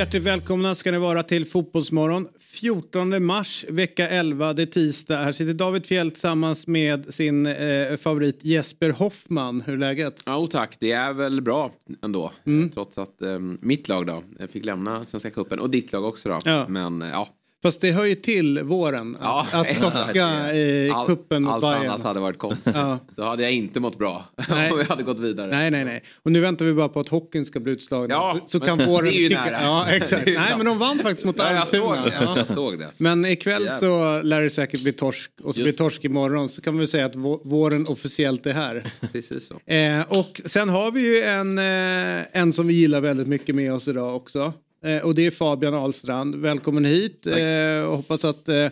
Hjärtligt välkomna ska ni vara till Fotbollsmorgon. 14 mars, vecka 11, det är tisdag. Här sitter David Fjell tillsammans med sin eh, favorit Jesper Hoffman. Hur är läget? Ja, tack. Det är väl bra ändå. Mm. Trots att eh, mitt lag då fick lämna Svenska cupen och ditt lag också då. Ja. Men eh, ja. Fast det hör ju till våren Ja, att plocka i All- kuppen mot Allt Bayern. annat hade varit konstigt. Ja. Då hade jag inte mått bra Nej. om vi hade gått vidare. Nej, nej, nej. Och nu väntar vi bara på att hockeyn ska bli utslagen. Ja, så, så men kan det våren är ju kicka. nära. Ja, exakt. Nej, men de vann faktiskt mot Ja, Almtuna. Ja. Jag såg det. Men ikväll Jävlar. så lär det säkert bli torsk och så Just blir torsk imorgon så kan vi säga att vå- våren officiellt är här. Precis så. Eh, och sen har vi ju en, eh, en som vi gillar väldigt mycket med oss idag också. Eh, och det är Fabian Ahlstrand. Välkommen hit. Eh, och hoppas att eh,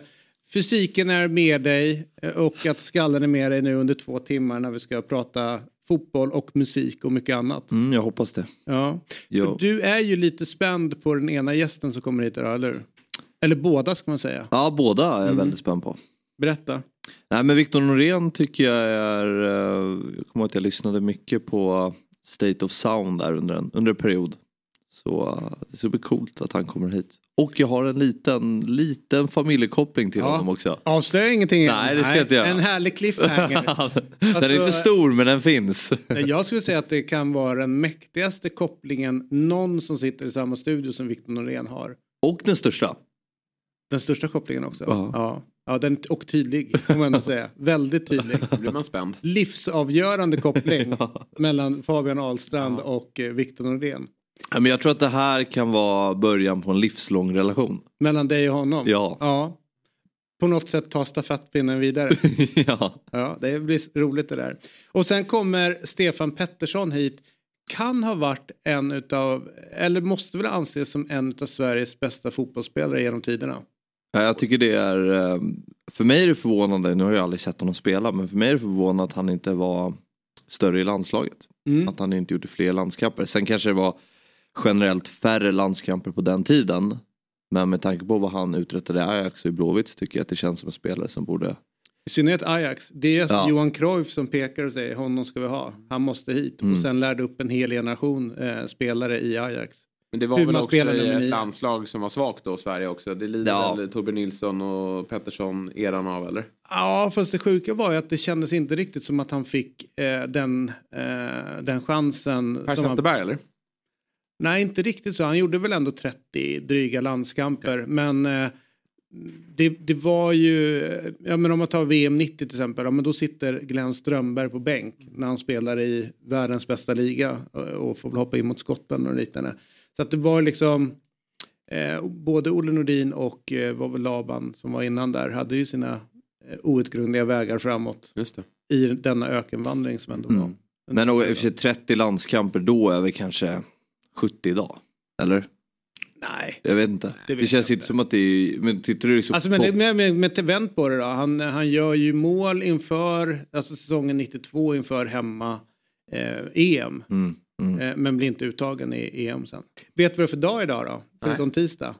fysiken är med dig och att skallen är med dig nu under två timmar när vi ska prata fotboll och musik och mycket annat. Mm, jag hoppas det. Ja. För du är ju lite spänd på den ena gästen som kommer hit idag, eller hur? Eller båda ska man säga. Ja, båda är jag Mm. väldigt spänd på. Berätta. Nej, men Victor Norén tycker jag är... Jag kommer ihåg att jag lyssnade mycket på State of Sound där under en, under en period. Så det ska bli coolt att han kommer hit. Och jag har en liten, liten familjekoppling till Ja. honom också. Avslöja ingenting. Nej, det ska jag inte göra. En härlig cliffhanger. den är inte stor men den finns. Jag skulle säga att det kan vara den mäktigaste kopplingen någon som sitter i samma studio som Victor Norén har. Och den största. Den största kopplingen också. Ja. Ja. Ja, den, och tydlig får man ändå säga. Väldigt tydlig. Då blir man spänd. Livsavgörande koppling mellan Fabian Ahlstrand och eh, Victor Norén. Ja, men jag tror att det här kan vara början på en livslång relation. Mellan dig och honom. Ja. ja. På något sätt ta stafettpinnen vidare. ja. Ja, det blir roligt det där. Och sen kommer Stefan Pettersson hit. Kan ha varit en utav, eller måste väl anses som en utav Sveriges bästa fotbollsspelare genom tiderna. Ja, jag tycker det är, eh, för mig är det förvånande, nu har jag aldrig sett honom spela, men för mig är det förvånande att han inte var större i landslaget. Mm. Att han inte gjorde fler landskamper. Sen kanske det var generellt färre landskamper på den tiden. Men med tanke på vad han uträttade i Ajax och i Blåvitt tycker jag att det känns som en spelare som borde... I synnerhet Ajax. Det är Ja. Johan Cruyff som pekar och säger honom ska vi ha. Han måste hit. Mm. Och sen lärde upp en hel generation eh, spelare i Ajax. Men det var Hur väl också i ett landslag som var svagt då, Sverige också. Det lider Ja. väl Torbjörn Nilsson och Pettersson eran av eller? Ja, fast det sjuka var ju att det kändes inte riktigt som att han fick eh, den, eh, den chansen. Per som han- Zetterberg eller? Nej, inte riktigt så. Han gjorde väl ändå 30 dryga landskamper. Men eh, det, det var ju, ja men om man tar VM 90 till exempel, ja, men då sitter Glenn Strömberg på bänk när han spelar i världens bästa liga och, får väl hoppa in mot Skottland och liknande. Så att det var liksom, eh, både Olle Nordin och eh, var väl Laban som var innan där, hade ju sina eh, outgrundliga vägar framåt i denna ökenvandring som ändå var. Mm. Men och, i och för sig 30 landskamper då är vi kanske 70 idag. Eller? Nej. Jag vet inte. det Det, känns inte. som att det är... Men tittar du liksom Alltså men på... med, med, med vänd på det då. Han, han gör ju mål inför, alltså säsongen 92 inför hemma eh, EM. Mm, mm. Eh, men blir inte uttagen i EM sen. Vet du vad det är för dag idag då? Förutom tisdag.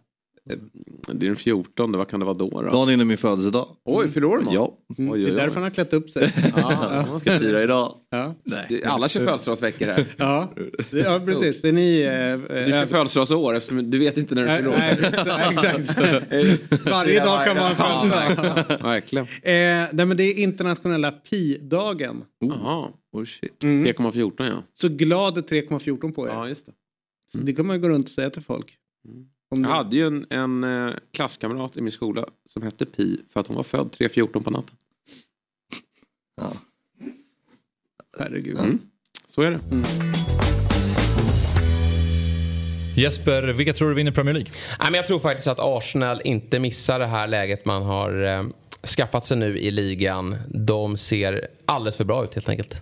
Det är den 14, vad kan det vara då? då? Dagen innan min födelsedag. Oj, fyller år? Ja. Mm, Oj, det oj, är oj. därför han har klätt upp sig. Ja, man ska Fira idag. ja. Det- Alla kör födelsedagsveckor här. Ja. Det- ja, precis. Det är ni... Eh, Du kör eh, födelsedagsår eftersom du vet inte när du nej, fyller nej, år. exakt. Varje dag kan vara en födelsedag. verkligen. Verkligen. Eh, nej men det är internationella pi-dagen. Jaha, Oh shit. Mm. 3,14 ja. Så glad är 3,14 på er. Ja, just det. Så det kan man ju gå runt och säga till folk. Om Jag hade ju en, en eh, klasskamrat i min skola som hette Pi för att hon var född 3.14 på natten. Ja. Herregud. Mm. Så är det. Jesper, vilka tror du vinner Premier League? Nej, men jag tror faktiskt att Arsenal inte missar det här läget man har eh, skaffat sig nu i ligan. De ser alldeles för bra ut helt enkelt.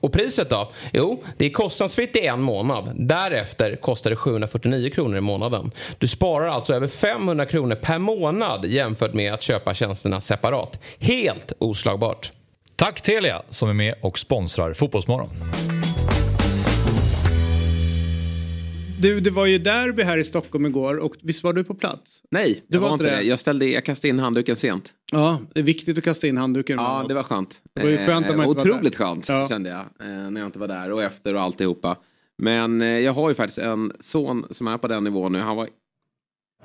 Och priset då? Jo, det är kostnadsfritt i en månad. Därefter kostar det 749 kronor i månaden. Du sparar alltså över 500 kronor per månad jämfört med att köpa tjänsterna separat. Helt oslagbart. Tack Telia som är med och sponsrar Fotbollsmorgon. Du, det var ju derby här i Stockholm igår och visst var du på plats? Nej, du var, var inte det. det. Jag, ställde, jag kastade in handduken sent. Ja, det är viktigt att kasta in handduken. Ja, det var skönt. Det var ju skönt eh, otroligt skönt ja. kände jag eh, när jag inte var där och efter och alltihopa. Men eh, jag har ju faktiskt en son som är på den nivån nu. Han var...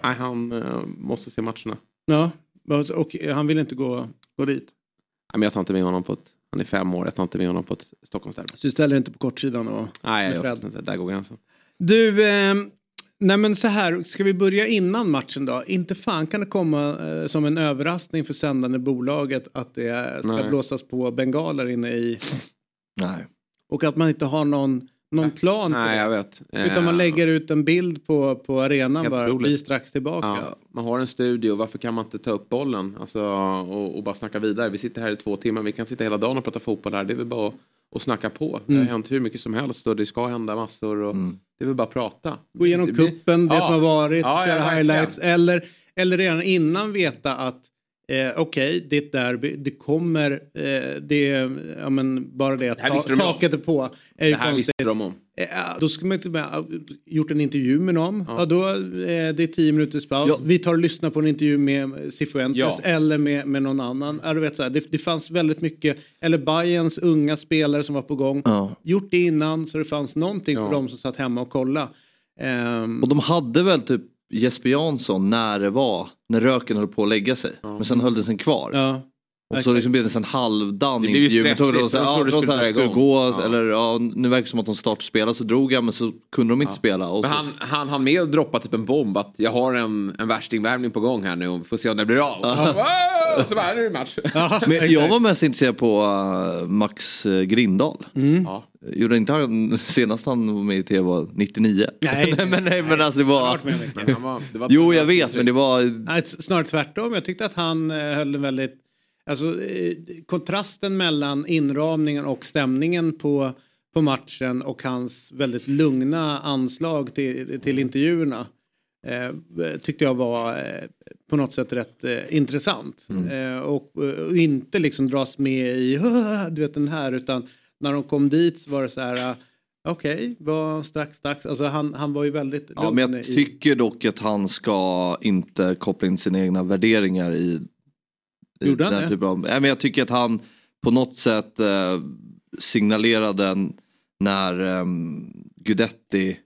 Nej, han eh, måste se matcherna. Ja, och han vill inte gå, gå dit? Nej, men jag tar inte med honom på ett... Han är fem år, jag tar inte med honom på ett Stockholmsderby. Så du ställer inte på kortsidan och... Nej, jag gör inte. Där går gränsen. Du, eh, nej men så här, ska vi börja innan matchen då? Inte fan kan det komma eh, som en överraskning för sändande bolaget att det ska nej. blåsas på bengaler inne i... Nej. Och att man inte har någon, någon plan Nej, det. jag vet. Utan man lägger ut en bild på, på arenan bara, vi är strax tillbaka. Ja, man har en studio, varför kan man inte ta upp bollen alltså, och, och bara snacka vidare? Vi sitter här i två timmar, vi kan sitta hela dagen och prata fotboll här. Det är väl bara att och snacka på. Det har mm. hänt hur mycket som helst och det ska hända massor. Och mm. Det är väl bara att prata. Gå igenom kuppen, det ja. som har varit, ja, köra highlights. Eller, eller redan innan veta att eh, okej, okay, det är ett derby, det kommer, eh, det ja men bara det att det ta, taket är på. Är det här konstigt. visste de om. Eh, då ska man inte med, gjort en intervju med någon. Ja. ja då, eh, det är tio minuters paus. Ja. Vi tar och lyssnar på en intervju med Cifuentes ja. eller med, med någon annan. Ja, du vet, så här, det, det fanns väldigt mycket, eller Bayerns unga spelare som var på gång. Gjort det innan så det fanns någonting för dem som satt hemma och kollade. Um, och de hade väl typ Jesper Jansson när det var, när röken höll på att lägga sig. Men sen höll den sig kvar. Och så liksom blev det en halvdan intervju med Tore. De, ja, de skulle gå, ja. eller ja, nu verkar det som att de startspelade så drog han men så kunde de inte ja. spela. Och han, han hann med att droppa typ en bomb att jag har en, en värstingvärmning på gång här nu och får se om det blir av. Och så bara, nu är det match. men jag var mest intresserad på uh, Max uh, Grindahl. Mm. Ja. Gjorde inte han senast han var med i tv var 99? Nej, nej men nej men alltså det var... var, var jo jag vet men det var... Nej, snarare tvärtom. Jag tyckte att han uh, höll en väldigt Alltså eh, kontrasten mellan inramningen och stämningen på, på matchen och hans väldigt lugna anslag till, till intervjuerna eh, tyckte jag var eh, på något sätt rätt eh, intressant. Mm. Eh, och, och, inte liksom dras med i du vet den här utan när de kom dit så var det så här eh, Okej, okay, var strax dags. Alltså han, han var ju väldigt Ja men jag tycker dock att han ska inte koppla in sina egna värderingar i Gjorde han det? Typ av, men jag tycker att han på något sätt eh, signalerade när um, Gudetti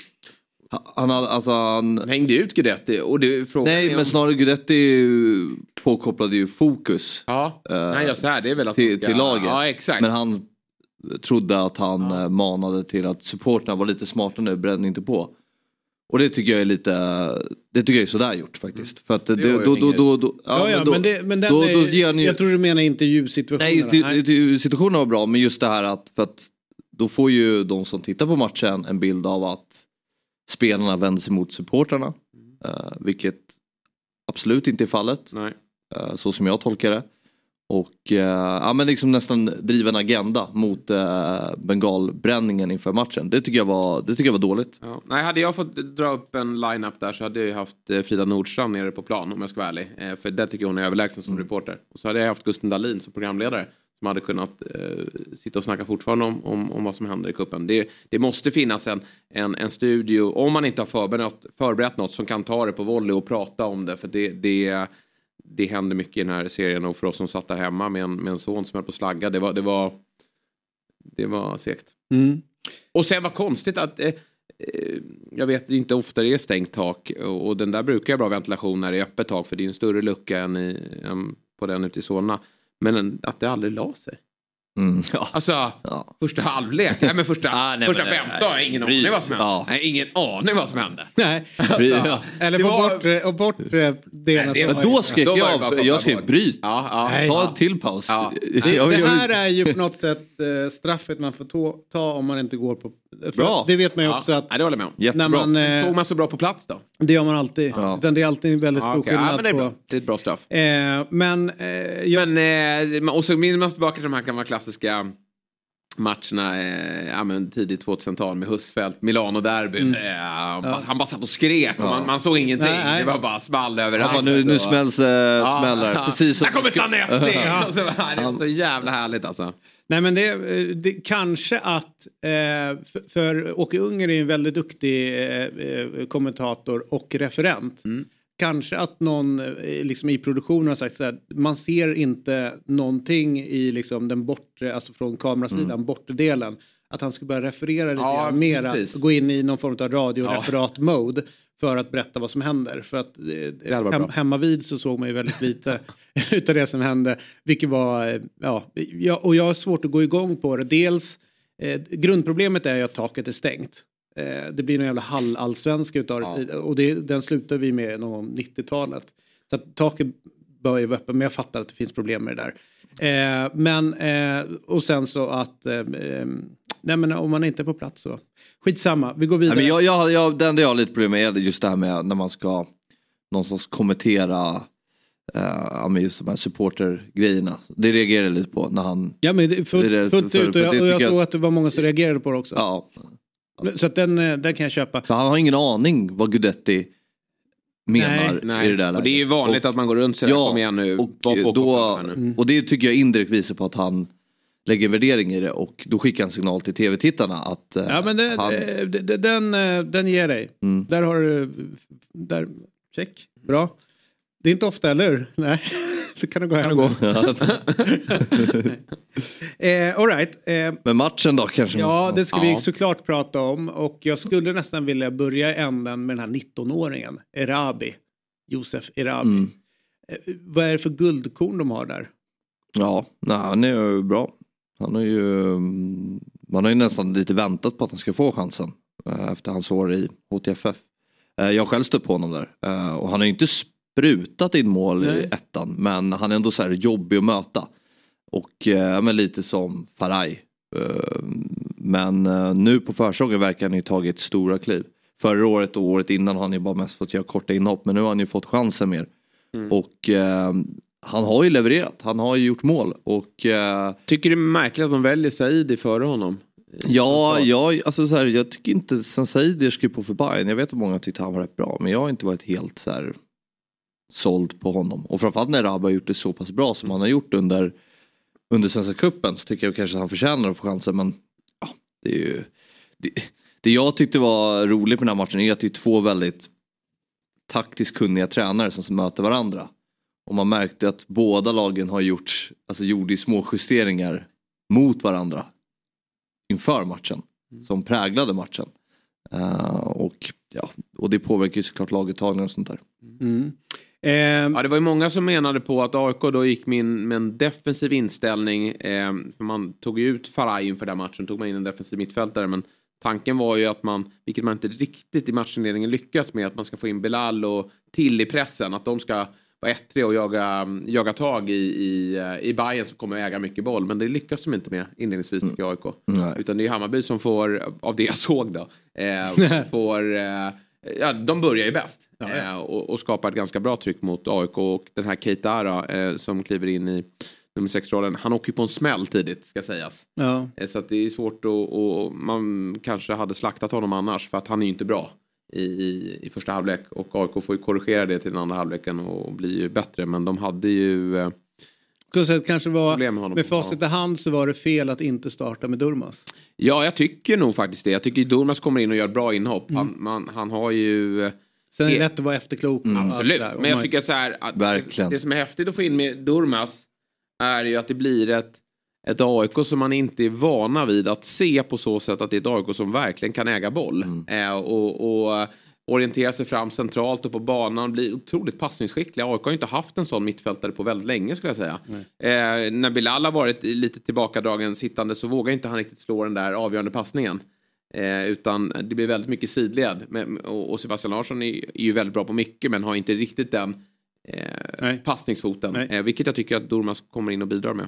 han, alltså, han, han hängde ut Gudetti. Och det, nej, men snarare Gudetti påkopplade ju fokus. Ja, eh, nej, jag här, det är väl att till, ska... till laget. Ja, exakt. Men han trodde att han ja. Eh, manade till att supporterna var lite smarta nu, bränn inte på. Och det tycker jag är lite, det tycker jag är sådär gjort faktiskt. Mm. För att det, det, då, då, då, då, ja, ja, men, det, men den då, är, ger ni, jag tror du menar intervjusituationen. Nej, nej. situationen var bra men just det här att, för att då får ju de som tittar på matchen en bild av att spelarna vänder sig mot supportrarna. Uh, vilket absolut inte är fallet. Nej. Uh, så som jag tolkar det. Och eh, ja, men liksom nästan driva en agenda mot eh, bengalbränningen inför matchen. Det tycker jag var, det tycker jag var dåligt. Ja. Nej, hade jag fått dra upp en line-up där så hade jag haft eh, Frida Nordstrand nere på plan om jag ska vara ärlig. Eh, för det tycker jag hon är överlägsen som reporter. Och så hade jag haft Gusten Dahlin som programledare. Som hade kunnat eh, sitta och snacka fortfarande om, om, om vad som händer i kuppen. Det, det måste finnas en, en, en studio, om man inte har förberett, förberett något, som kan ta det på volley och prata om det. För det, det, det händer mycket i den här serien och för oss som satt där hemma med en, med en son som höll på att slagga. Det var, det var, det var segt. Mm. Och sen var konstigt att eh, eh, jag vet inte ofta det är stängt tak och, den där brukar jag bra ventilation när det är öppet tak för det är en större lucka än, i, än på den ute i Solna. Men en, att det aldrig la sig. Mm, ja. Alltså Ja. första halvlek, nej men första, Ah, nej, första men det- 15 har jag ingen aning vad som hände. ja. Nej, ingen aning vad som hände. Nej. Bry- ja. Eller Det var- bortre, och bortre delen. Nej, det då skrek det bara jag, koppla jag skrek bort. bryt. Ja, ja. Nej. Ta en till paus. Ja. Det, Jag- det jag- här är ju på något sätt eh, straffet man får ta, ta om man inte går på... Bra. Det vet man ju Ja, också att nej, det håller jag med om. Jättebra. när man... Eh, Såg man så bra på plats då? det gör man alltid. Ja. Utan det är alltid en väldigt Ja, stor ja, skillnad men det är bra. på... Det är ett bra straff. Eh, men eh, jag, Men, och så minns man tillbaka till de här gamla klassiska matcherna eh, ja, men tidigt 2000-tal med Husfeldt, Milano-derbyn. Eh, han, bara- han bara satt och skrek och man, man såg ingenting. Nej, nej. Det var bara small överallt. Han bara, nu, nu smälls det Ja, smällar. ja. Precis som Där kommer Zanetti! Ja. Och så bara, Det är så jävla härligt alltså. Nej men det, eh, det kanske att, eh, för, för Åke Unger är en väldigt duktig eh, eh, kommentator och referent. Mm. Kanske att någon eh, liksom i produktionen har sagt så här, man ser inte någonting i liksom den bortre, alltså från kamerasidan, Mm. bortre delen. Att han ska börja referera lite Ja, mera, gå in i någon form av radioreferat-mode för att berätta vad som händer. För att eh, hem, hemma vid så såg man ju väldigt lite utav det som hände. Vilket var, eh, ja, ja, och jag har svårt att gå igång på det. Dels, eh, grundproblemet är ju att taket är stängt. Eh, det blir en jävla hall-allsvenska utav Ja. det. Och det, den slutar vi med någon gång 90-talet. Så att taket bör ju vara öppet, men jag fattar att det finns problem med det där. Eh, men, eh, och sen så att, eh, eh, nej men om man inte är på plats så, skitsamma, vi går Nej, vidare. men jag, jag, jag, det enda jag har lite problem med är just det här med när man ska någonstans kommentera eh, ja, men just de här supportergrejerna. Det reagerar jag lite på när han, Ja men fullt, ut och jag, och såg att det var många som reagerade på det också. ja, Så att den, eh, den kan jag köpa. för han har ingen aning vad Gudetti menar Nej. i det där och det är ju läget. vanligt Och- att man går runt sådär, kom igen nu, och, då, nu. det tycker jag indirekt visar på att han lägger en värdering i det och då skickar han signal till tv-tittarna att eh, Ja men det, han, det, det, den, eh, den ger dig. Mm. Där har du, där, check, bra. Det är inte ofta, eller hur? Nej, då kan du gå hem. eh, all right. Eh, Men matchen då kanske? ja, det ska Ja. vi såklart prata om. Och jag skulle nästan vilja börja änden med den här 19-åringen, Erabi. Josef Erabi. Mm. Eh, vad är det för guldkorn de har där? Ja, nej, han är ju bra. Han har ju, mm, man har ju nästan lite väntat på att han ska få chansen eh, efter hans år i HTFF. Eh, Jag själv stött på honom där eh, och han har ju inte sprutat in mål i Nej. ettan men han är ändå så här jobbig att möta. Och eh, men lite som Faraj. Eh, Men eh, nu på försäsongen verkar han ju tagit stora kliv. Förra året och året innan har han ju bara mest fått göra korta inhopp men nu har han ju fått chansen mer. Och eh, han har ju levererat, han har ju gjort mål och eh, Tycker det är märkligt att de väljer Saidi före honom? ja, jag, alltså så här, jag tycker inte sen Saidir skrev på för Bayern. Jag vet att många tyckte han var rätt bra men jag har inte varit helt så här såld på honom. Och framförallt när Rabba har gjort det så pass bra som han har gjort under, under Svenska Cupen så tycker jag kanske att han förtjänar att få chansen men ja, det är ju det, det jag tyckte var roligt med den här matchen är att det är två väldigt taktiskt kunniga tränare som möter varandra. Och man märkte att båda lagen har gjort, alltså gjorde små justeringar mot varandra inför matchen. Som präglade matchen. Eh, och, ja, och det påverkar ju såklart laguttagningar och sånt där. Mm. Eh, Ja, det var ju många som menade på att AIK då gick min, med en defensiv inställning. Eh, för man tog ju ut Faraj inför den här matchen, tog man in en defensiv mittfältare. Men tanken var ju att man, vilket man inte riktigt i matchinledningen lyckas med, att man ska få in Bilal och till i pressen. Att de ska vara ettriga och jaga, jaga tag i, i, eh, i Bayern som kommer att äga mycket boll. Men det lyckas de inte med inledningsvis tycker jag AIK. Nej. Utan det är Hammarby som får, av det jag såg då, eh, får, eh, ja de börjar ju bäst. Eh, och, och skapar ett ganska bra tryck mot AIK och den här Keita Ara, eh, som kliver in i nummer 6-rollen. Han åker ju på en smäll tidigt ska sägas. Ja. Eh, Så att det är svårt att, och man kanske hade slaktat honom annars för att han är ju inte bra i, i, i första halvlek. Och AIK får ju korrigera det till den andra halvleken och blir ju bättre. Men de hade ju kanske var, problem med honom. med facit i hand så var det fel att inte starta med Durmaz. Ja, jag tycker nog faktiskt det. Jag tycker Durmaz kommer in och gör bra inhopp. Han, man, han har ju... eh, Sen är det Det- lätt att vara efterklok. och allt Absolut, men jag man- tycker så här att Verkligen. Det, som är häftigt att få in med Durmaz är ju att det blir ett, ett AIK som man inte är vana vid att se på så sätt att det är ett AIK som verkligen kan äga boll. Eh, och, och orientera sig fram centralt och på banan, blir otroligt passningsskickliga. AIK har ju inte haft en sån mittfältare på väldigt länge skulle jag säga. Eh, när Bilal har varit lite tillbakadragen sittande så vågar inte han riktigt slå den där avgörande passningen. Eh, utan det blir väldigt mycket sidled. Men, och, och Sebastian Larsson är, är ju väldigt bra på mycket men har inte riktigt den eh, Nej. passningsfoten. Nej. Eh, vilket jag tycker att Durmaz kommer in och bidrar med.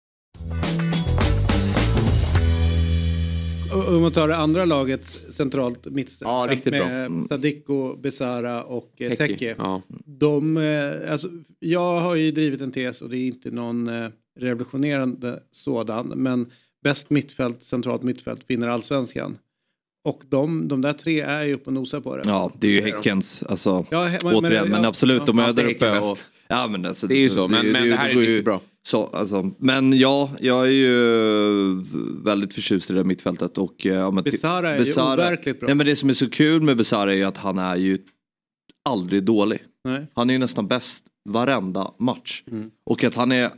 Om man tar det andra laget centralt mittfält. Ja, riktigt bra. med Mm. Sadiko, Besara och eh, Teki. ja. De, eh, alltså, jag har ju drivit en tes och det är inte någon eh, revolutionerande sådan. Men bäst mittfält, centralt mittfält vinner allsvenskan. Och de, de där tre är ju uppe och nosar på det. Ja, det är ju Häckens, alltså, Ja, he- men- återigen, men, ja, absolut, ja. de är Ja, där det är uppe. Och, ja, men alltså, Det är ju så, men- men det här är ju- riktigt bra. Så, alltså, men ja, jag är ju väldigt förtjust i det där mittfältet. Och, eh, ja, men Besara är ju overkligt bra. Nej, men det som är så kul med Besara är ju att han är ju aldrig dålig. Nej. Han är ju nästan bäst varenda match. Mm. Och att han är,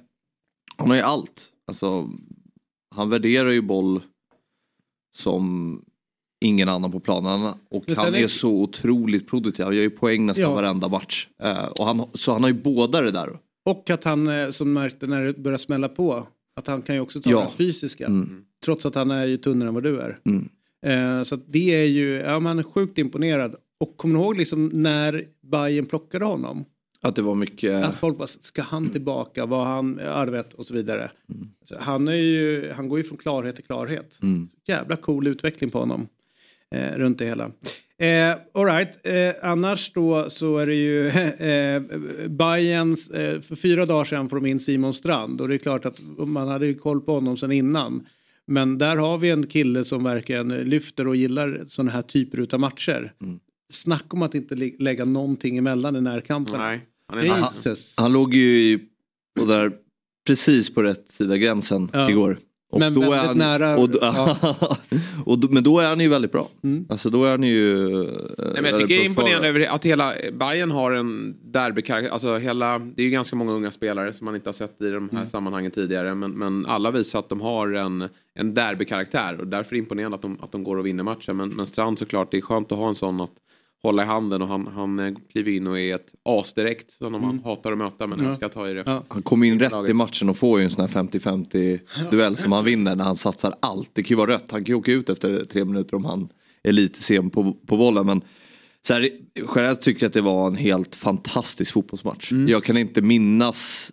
han har ju allt. Alltså, han värderar ju boll som ingen annan på planen. Och Men han är- är så otroligt produktiv. Han gör ju poäng nästan Ja. varenda match. Eh, och han, så han har ju båda det där. Och att han, eh, som märkte när det börjar smälla på, att han kan ju också ta Ja. det fysiska. Mm. Trots att han är ju tunnare än vad du är. Mm. Eh, så det är ju, ja man är sjukt imponerad. Och kommer du ihåg liksom när Bayern plockade honom? Att det var mycket... Att folk bara, ska han tillbaka? Var han arvet? Och så vidare. Mm. Så han, är ju, han går ju från klarhet till klarhet. Mm. Jävla cool utveckling på honom. Eh, runt det hela. Eh, all right. eh, annars då så är det ju eh, Bayerns, eh, för fyra dagar sedan får de in Simon Strand och det är klart att man hade ju koll på honom sedan innan. Men där har vi en kille som verkligen lyfter och gillar sådana här typer av matcher. Mm. Snacka om att inte lä- lägga någonting emellan i närkampen. Nej, han är. Jesus. Han låg ju i, och där, precis på rätt sida gränsen Ja. igår. Och Men väldigt han, nära, Och, då- ja. och då, men då är han ju väldigt bra. Mm. Alltså då är han ju... Nej, men jag tycker det är imponerande över att hela Bayern har en derbykaraktär. Alltså hela, det är ju ganska många unga spelare som man inte har sett i de här Mm. sammanhangen tidigare. Men, men alla visar att de har en, en derbykaraktär och därför är det imponerande att de, att de går och vinner matchen. Men, men Strand såklart, det är skönt att ha en sån att hålla i handen och han, han eh, kliver in och är ett as direkt. Som man hatar att möta men Mm. Ja. ta i det. Ja. Han kommer in rätt i matchen och får ju en sån här 50-50 duell som han vinner när han satsar allt. Det kan ju vara rött, han kan ju åka ut efter tre minuter om han är lite sen på, på bollen. Men så här, generellt tycker jag att det var en helt fantastisk fotbollsmatch. Mm. Jag kan inte minnas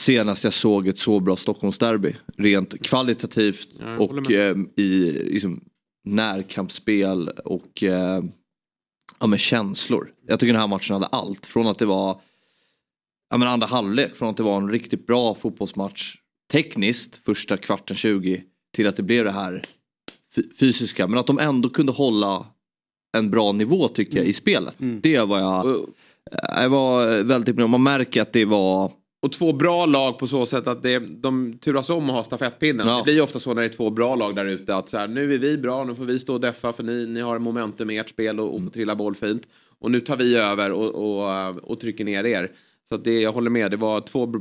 senast jag såg ett så bra Stockholmsderby. Rent kvalitativt och eh, i liksom, närkampsspel och eh, ja, med känslor. Jag tycker den här matchen hade allt. Från att det var ja, men andra halvlek, från att det var en riktigt bra fotbollsmatch tekniskt, första kvarten 20, till att det blev det här fy- fysiska. Men att de ändå kunde hålla en bra nivå tycker jag i spelet. Det var jag, Och, jag var väldigt imponerad. Man märker att det var och två bra lag på så sätt att det, de turas om att ha stafettpinnen. Ja. Det blir ofta så när det är två bra lag där ute att så här, nu är vi bra, nu får vi stå och deffa för ni, ni har momentum i ert spel och, och får trilla boll fint. Och nu tar vi över och, och, och trycker ner er. Så det, jag håller med, det var två...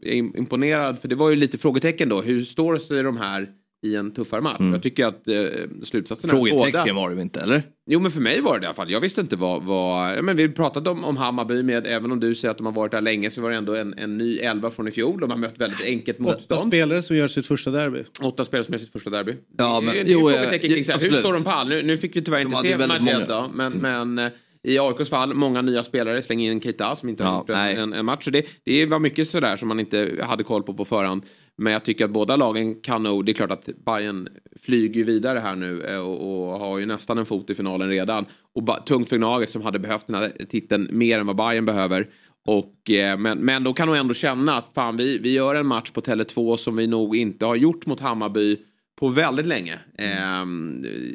Jag är imponerad, för det var ju lite frågetecken då. Hur står sig de här i en tuffare match. Mm. Jag tycker att eh, slutsatsen är Frågetecken båda... var det inte eller? Jo men för mig var det i alla fall. Jag visste inte vad... vad ja, men vi pratade om, om Hammarby med, även om du säger att de har varit där länge så var det ändå en, en ny elva från i fjol. De har mött väldigt enkelt Åtta motstånd. spelare som gör sitt första derby. Åtta spelare som gör sitt första derby. Ja, Det men- det är jo, eh, frågetecken kring här, Hur står de pall? Nu, nu fick vi tyvärr inte se många. då. Men, men eh, i AIKs fall, många nya spelare. Släng in Keita som inte har Ja, gjort en, en, match. Så det, det var mycket sådär som man inte hade koll på på förhand. Men jag tycker att båda lagen kan nog, det är klart att Bayern flyger vidare här nu eh, och, och har ju nästan en fot i finalen redan. Och tungt för Gnaget som hade behövt den här titeln mer än vad Bayern behöver. Och, eh, men, men då kan nog ändå känna att fan vi, vi gör en match på Tele2 som vi nog inte har gjort mot Hammarby på väldigt länge. Eh,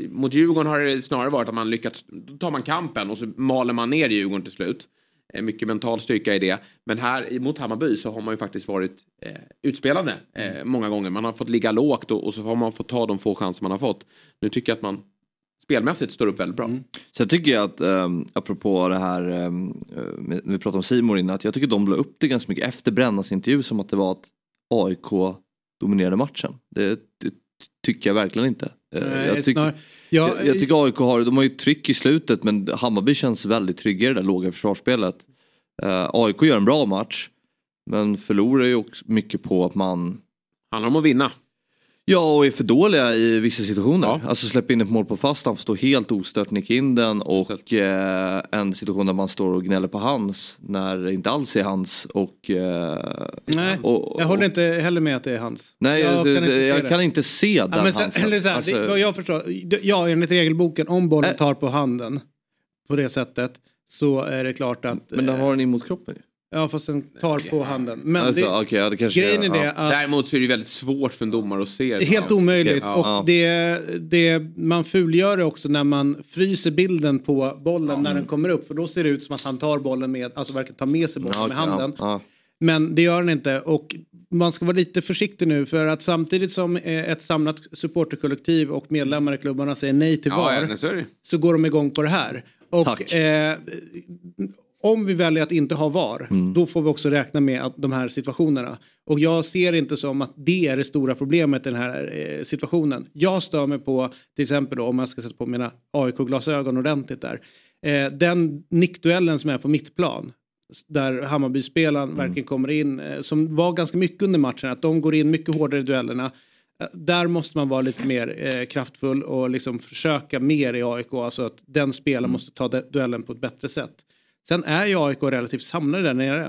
mot Djurgården har det snarare varit att man lyckats, då tar man kampen och så maler man ner Djurgården till slut. Eh, mycket mental styrka i det. Men här mot Hammarby så har man ju faktiskt varit eh, utspelande eh, många gånger. Man har fått ligga lågt och, och så har man fått ta de få chanser man har fått. Nu tycker jag att man spelmässigt står upp väldigt bra. Sen tycker jag att, um, apropå det här, um, vi pratade om Simon innan, att jag tycker de la upp det ganska mycket efter Brännas intervju som att det var att AIK dominerade matchen. Det, det tycker jag verkligen inte. Eh, Nej, jag, ja, jag, jag tycker AIK har, de har ju tryck i slutet men Hammarby känns väldigt trygga i det där låga försvarsspelet. Eh, AIK gör en bra match men förlorar ju också mycket på att man Handlar om att vinna. Ja, och är för dåliga i vissa situationer. Ja. Alltså släppa in ett mål på fast, han får stå helt ostört, nicka in den och eh, en situation där man står och gnäller på hans när det inte alls är hans. Och, eh, Nej, och, jag håller inte heller med att det är hans. Nej, jag kan inte se jag det. kan inte se den Ja, men sen, Hansen. eller så här, Alltså, det, jag förstår, ja enligt regelboken om bollen tar på handen på det sättet så är det klart att... men den eh, har den in mot kroppen ju. Ja fast den tar på handen. Men Alltså, det, okej, ja, det kanske grejen är ja. det att Däremot så är det väldigt svårt för en domare att se. det är helt omöjligt Ja. och Ja. det, det, man fulgör det också när man fryser bilden på bollen när den kommer upp för då ser det ut som att han tar bollen med, alltså verkligen tar med sig bollen Ja, med handen. Ja, Men det gör han inte och man ska vara lite försiktig nu för att samtidigt som eh, ett samlat supporterkollektiv och medlemmar i klubbarna säger nej till VAR Ja, ja, så är så går de igång på det här. Och eh, om vi väljer att inte ha VAR, Mm. då får vi också räkna med att de här situationerna. Och jag ser inte som att det är det stora problemet i den här eh, situationen. Jag stör mig på, till exempel då, om jag ska sätta på mina AIK-glasögon ordentligt där, eh, den nickduellen som är på mittplan. Där Hammarby-spelaren Mm. verkligen kommer in, eh, som var ganska mycket under matchen, att de går in mycket hårdare i duellerna. Eh, Där måste man vara lite mer eh, kraftfull och liksom försöka mer i AIK. Alltså att den spelaren måste ta duellen på ett bättre sätt. Sen är ju AIK relativt samlade där nere.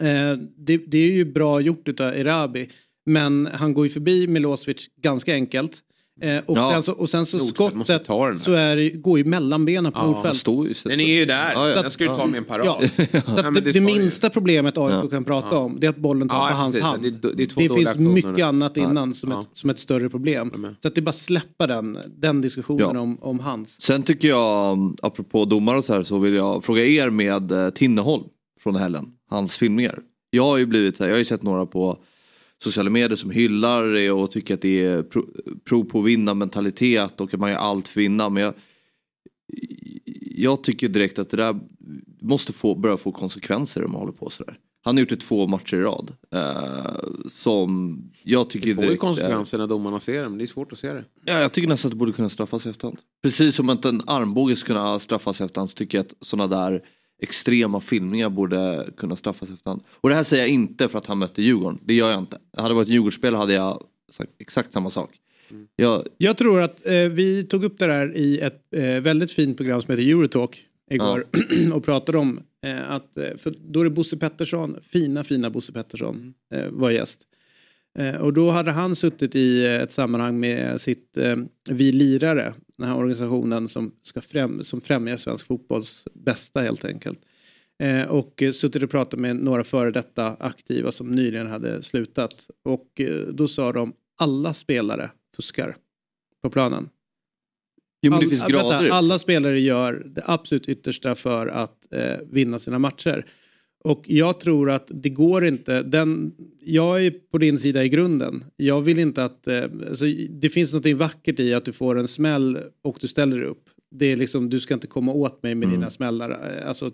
Eh, det, det är ju bra gjort av Erabi. Men han går ju förbi Milosevic ganska enkelt. Eh, och, Ja. sen så, och sen så skottet så är det, går ju mellan benen på Ja, Nordfeldt. står ju så. Den är ju där. Ja, ja. Den ska du ta med en parad. Ja, att det, det det, ju- minsta problemet AIK Ja. kan prata om det är att bollen tar Ja, på hans precis. hand. Det Det, det finns mycket annat innan som, Ja. ett, som ett större problem. Så att det är bara släppa den, den diskussionen Ja. om, om hans. Sen tycker jag, apropå domare och så här, så vill jag fråga er med eh, Tinneholm från helgen. Hans filmningar. Jag har ju blivit här, jag har ju sett några på sociala medier som hyllar det och tycker att det är pro, prov på vinnarmentalitet och att man gör allt för att vinna. Men jag, jag tycker direkt att det där måste få, börja få konsekvenser om man håller på sådär. Han har gjort det två matcher i rad. Eh, som jag tycker Det får ju direkt är- konsekvenser när domarna ser det, men det är svårt att se det. Ja, jag tycker nästan att det borde kunna straffas i efterhand. Precis som att en armbåge ska kunna straffas i efterhand så tycker jag att sådana där extrema filmningar borde kunna straffas efterhand. Och det här säger jag inte för att han mötte Djurgården. Det gör jag inte. Hade det varit en Djurgårdsspelare hade jag sagt exakt samma sak. Jag, Jag tror att eh, vi tog upp det där i ett eh, väldigt fint program som heter Eurotalk igår och pratade om eh, att, eh, för då är det Bosse Pettersson, fina fina Bosse Pettersson eh, var gäst. Eh, och då hade han suttit i eh, ett sammanhang med sitt eh, Vi lirare, den här organisationen som, ska främ, som främjar svensk fotbolls bästa helt enkelt. Och suttit och pratat med några före detta aktiva som nyligen hade slutat. Och då sa de alla spelare fuskar på planen. jo men det All- finns vänta, grader. alla spelare gör det absolut yttersta för att eh, vinna sina matcher. Och jag tror att det går inte. Den, jag är på din sida i grunden. Jag vill inte att... Eh, alltså, det finns något vackert i att du får en smäll och du ställer dig upp. Det är liksom, du ska inte komma åt mig med Mm. dina smällar. Eh, Alltså,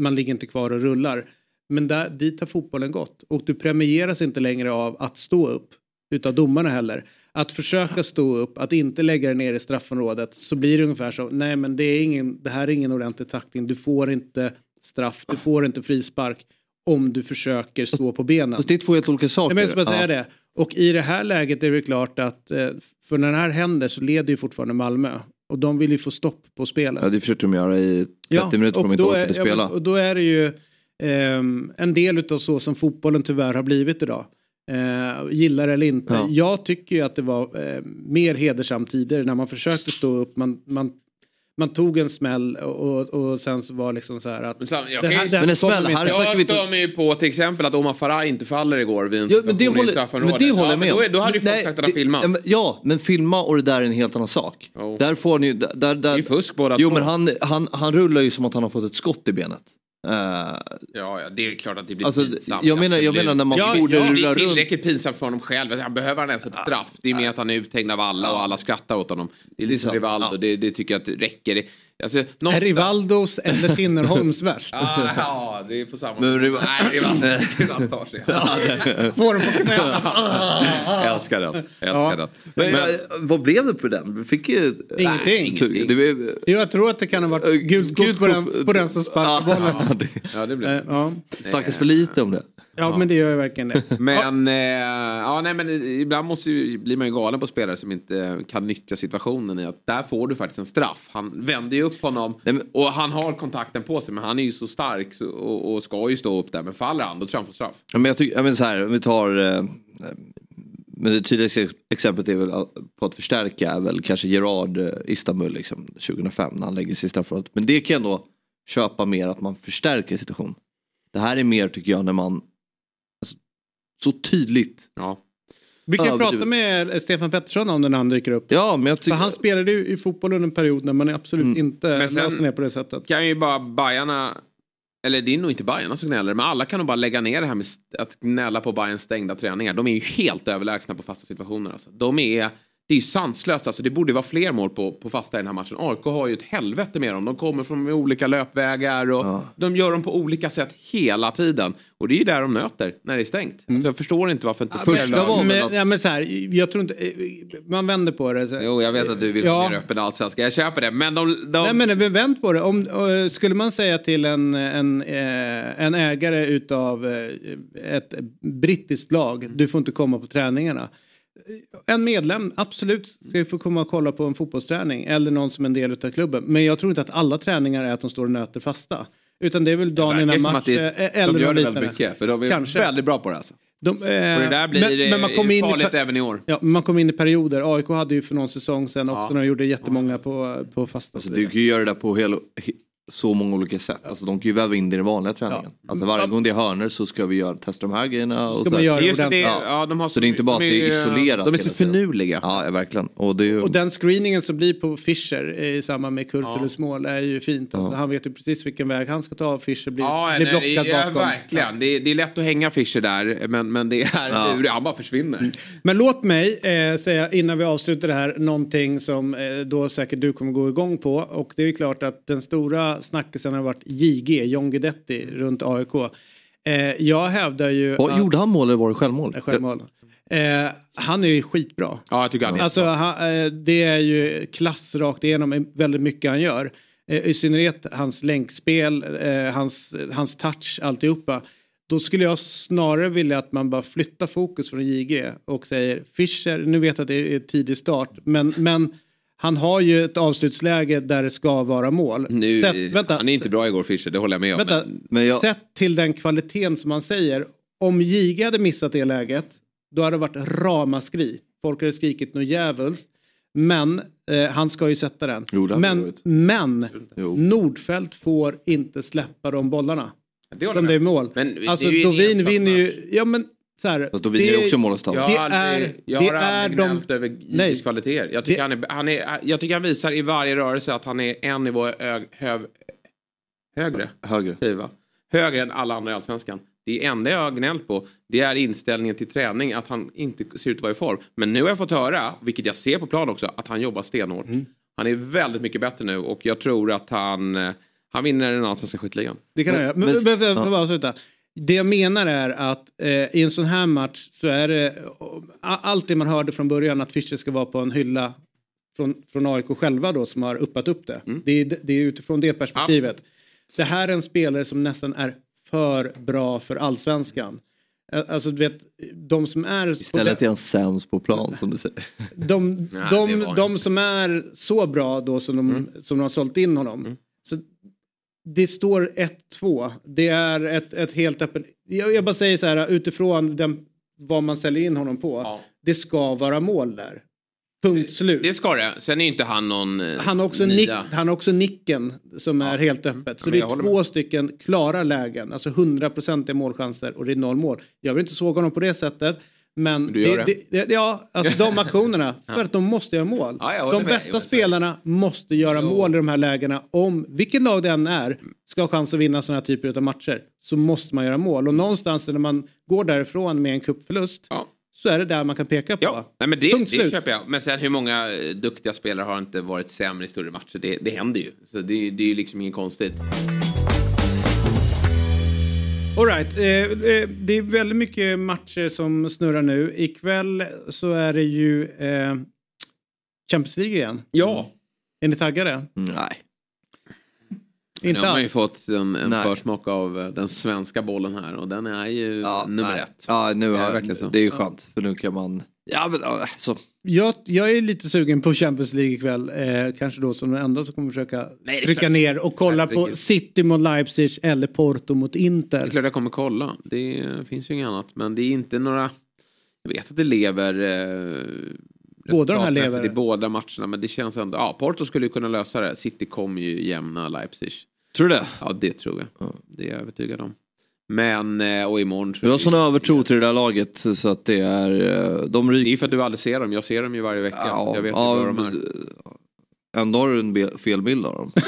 man ligger inte kvar och rullar. Men där, dit har fotbollen gått. Och du premieras inte längre av att stå upp. Utav domarna heller. att försöka stå upp, att inte lägga det ner i straffområdet så blir det ungefär så, nej men det, är ingen, det här är ingen ordentlig tackling, du får inte straff, du får inte frispark om du försöker stå på benen. Fast det är två helt olika saker. Nej, men jag ska säga Ja. det. Och i det här läget är det klart att eh, för när det här händer så leder ju fortfarande Malmö. Och de vill ju få stopp på spelet. Ja, det försökte de göra i 30 minuter för de inte orkade är, ja, spela. men- och då är det ju ehm, en del utav så som fotbollen tyvärr har blivit idag. Eh, gillar eller inte. Ja. Jag tycker ju att det var eh, mer hedersamt tidigare när man försökte stå upp. Man, man, man tog en smäll och, och sen så var liksom så här att... Men sam- jag det här- ju- det här Men en smäll, här snackar vi Jag inte- stör mig ju på till exempel att Omar Farah inte faller igår vid en Ja, men det situation i håller, straffområdet. men det håller ja, jag med då, om. är- då hade ju folk Nej, sagt att han filmat. ja, men- Ja, men filma och det där är en helt annan sak. Jo. Där får ni, där, där, Det är ju fusk båda Jo två. men han, han, han rullar ju som att han har fått ett skott i benet. Eh, Ja, ja, det är klart att det blir Alltså, pinsamt. jag menar- jag menar när man ja, borde ja, Det rulla är runt. tillräckligt pinsamt för honom själv. Han behöver han ens ett straff. Det är mer att han är uthängd av alla och alla skrattar åt honom. Det är lite som sant. Rivaldo. Ja. Det, det tycker jag att det räcker. Alltså, något- Är Rivaldos eller Tinnerholms värst? Ah, ja, det är på samma... Men Rival- Nej, Rivaldo Rivaldo tar sig. Får den på knät. Jag älskar den. Älskar den. men, eh, vad blev det på den? Vi fick ju... Ingenting. ingenting. Det blev, Jo, jag tror att det kan ha varit gult kort på den, på den som sparkar bollen. Ja, det Ja, det blir Eh, Ja. snackas för lite om det. Ja, men det gör ju verkligen det. Men, eh, ja, nej, men ibland måste ju, blir man ju galen på spelare som inte kan nyttja situationen i att där får du faktiskt en straff. Han vänder ju upp honom Nej, men- och han har kontakten på sig men han är ju så stark så, och, och ska ju stå upp där. Men faller han då tror jag han får straff. Ja, men jag tycker, ja, men så här, om vi tar... Eh, men det tydligaste exemplet är väl på att förstärka är väl kanske Gerard eh, Istanbul liksom, 2005 när han lägger sig i straffområdet. Men det kan jag ändå köpa mer att man förstärker situationen. Det här är mer tycker jag när man så tydligt. Ja. Vi kan Överdrivet. prata med Stefan Pettersson om den när han dyker upp. Ja men jag För tycker... han spelade ju i fotboll under en period när man absolut inte Men sen- löser ner på det sättet. Kan ju bara Bajarna eller det är nog inte Bajarna som gnäller, men alla kan nog bara lägga ner det här med att gnälla på Bayerns stängda träningar. De är ju helt överlägsna på fasta situationer. Alltså. De är, det är ju sanslöst, alltså. det borde vara fler mål på, på fasta i den här matchen. AIK har ju ett helvete med dem. De kommer från olika löpvägar och Ja. de gör dem på olika sätt hela tiden. Och det är ju där de nöter, när det är stängt. Alltså, jag förstår inte varför inte fler Första Men, att- ja, men så här, jag tror inte, man vänder på det. Så, Jo, jag vet att du vill Ja. mer öppen allsvenska. Jag köper det. Men de... de... Nej men men vänd på det. Om, eh, skulle man säga till en, en, eh, en ägare utav eh, ett brittiskt lag, du får inte komma på träningarna. En medlem, absolut, ska få komma och kolla på en fotbollsträning eller någon som är en del utav klubben. Men jag tror inte att alla träningar är att de står och nöter fasta. Utan det är väl dagen innan match det, eh, eller de gör det väldigt mycket. För de är Kanske. väldigt bra på det. Alltså. De, eh, det där blir men, men man kom in i farligt per- även i år. Ja, man kom in i perioder. AIK hade ju för någon säsong sedan också Ja. när de gjorde jättemånga på, på fasta. Alltså, du kan ju göra det där på hela, he- så många olika sätt. Alltså, de kan ju väva in det i den vanliga träningen. Alltså, varje gång det är hörnor så ska vi göra, testa de här grejerna. Och Ska så man göra Det är just det, ordentligt. ja, de har Så det är inte bara att det är de isolerat De är så finurliga. Ja, ja verkligen. Och det är ju... Och den screeningen som blir på Fischer i samband med Kurtulus mål är ju fint. Alltså, Han vet ju precis vilken väg han ska ta. Fischer blir, Ja, blir nej, blockad ja, bakom. verkligen. Det, är, det är lätt att hänga Fischer där, men, men det är Ja. lurigt. Han bara försvinner. Men låt mig eh, säga innan vi avslutar det här någonting som eh, då säkert du kommer gå igång på. Och det är ju klart att den stora snackisen har varit JG, John Guidetti runt AIK. Eh, jag hävdar ju... Vad, att- gjorde han mål eller var det självmål? Eh, självmål. Eh, han är ju skitbra. Ja, jag tycker han är Alltså, han, eh, det är ju klass rakt igenom väldigt mycket han gör. Eh, I synnerhet hans länkspel, eh, hans, hans touch, alltihopa. Då skulle jag snarare vilja att man bara flyttar fokus från JG och säger Fischer, nu vet jag att det är tidig start, men, men han har ju ett avslutsläge där det ska vara mål. Nu, Sätt- vänta, han är inte bra igår, Fischer. Det håller jag med om. Vänta, Men, Men jag, Sett till den kvaliteten som man säger. Om JG hade missat det läget, då hade det varit ramaskri. Folk hade skrikit något djävulskt. Men eh, han ska ju sätta den. Jo, men, men Jo. Nordfeldt får inte släppa de bollarna. det Som det är mål. Men det är alltså Dovin vinner ju, ja men så här. fast då vinner ju också mål Jag Det har aldrig, är- jag det har aldrig är de- gnällt över Nej. JGs kvaliteter. Jag tycker, Det- han är, han är, jag tycker han visar i varje rörelse att han är en nivå hög, hög, högre. högre. säger vi, va? Högre än alla andra i Allsvenskan. Det enda jag har gnällt på det är inställningen till träning, att han inte ser ut att vara i form. Men nu har jag fått höra, vilket jag ser på plan också, att han jobbar stenhårt. Han är väldigt mycket bättre nu och jag tror att han, eh, han vinner den allsvenska skytteligan. Det kan Men- jag göra. Men, men- men, men, ja. får bara avsluta. Det jag menar är att eh, i en sån här match så är det allt det man hörde från början att Fischer ska vara på en hylla från, från AIK själva då som har uppat upp det. Mm. Det, är, det är utifrån det perspektivet. Det här är en spelare som nästan är för bra för allsvenskan. Alltså du vet, de som är... Istället är han sämst på plan som du säger. de, de, var de som är så bra då som de, Mm. som de har sålt in honom. Så det står 1-2. Det är ett, ett helt öppet... Jag, jag bara säger så här utifrån den, vad man säljer in honom på. Ja. Det ska vara mål där. Punkt slut. Det ska det. Sen är inte han någon eh, Han har, också nick, han har också nicken som är helt öppet. Så men det är två stycken klara lägen. Alltså 100% målchanser och det är noll mål. Jag vill inte såga honom på det sättet. Men Du gör det. det, ja, alltså de aktionerna. För att de måste göra mål. Ja, de med. bästa det. spelarna måste göra Jo. mål i de här lägena. Om vilket lag det än är ska ha chans att vinna sådana här typer av matcher. Så måste man göra mål. Och någonstans när man går därifrån med en cupförlust. Ja. Så är det där man kan peka på. Ja, nej, men det, Punkt det slut. köper jag. Men sen hur många eh, duktiga spelare har inte varit sämre i större matcher? Det, det händer ju. Så det, det är ju liksom inget konstigt. All right. eh, eh, det är väldigt mycket matcher som snurrar nu. Ikväll så är det ju eh, Champions League igen. Ja. Är ni taggade? Nej. Nu Inte har man ju alls. fått en, en Nej. försmak av eh, den svenska bollen här och den är ju nummer nej. ett. Ja, nu Det är har, verkligen så. det är ju skönt. För nu kan man... Ja, men ja, så. Jag, jag är lite sugen på Champions League ikväll. Eh, kanske då som den enda som kommer försöka Nej, trycka klart. ner och kolla på Herregud. City mot Leipzig eller Porto mot Det är Inter. klart jag kommer kolla. Det finns ju inget annat. Men det är inte några... Jag vet att det lever... Eh, Båda de här lever. I båda matcherna. Men det känns ändå... Ja, Porto skulle ju kunna lösa det. City kommer ju jämna Leipzig. Tror du det? Ja, det tror jag. Det är jag övertygad om. Men, eh, och imorgon... så- Du har sån övertro till det där laget så att det är... eh, De Det är ryker... ju för att du aldrig ser dem. Jag ser dem ju varje vecka. så jag vet ju vad de är. Ändå har du en fel bild av dem.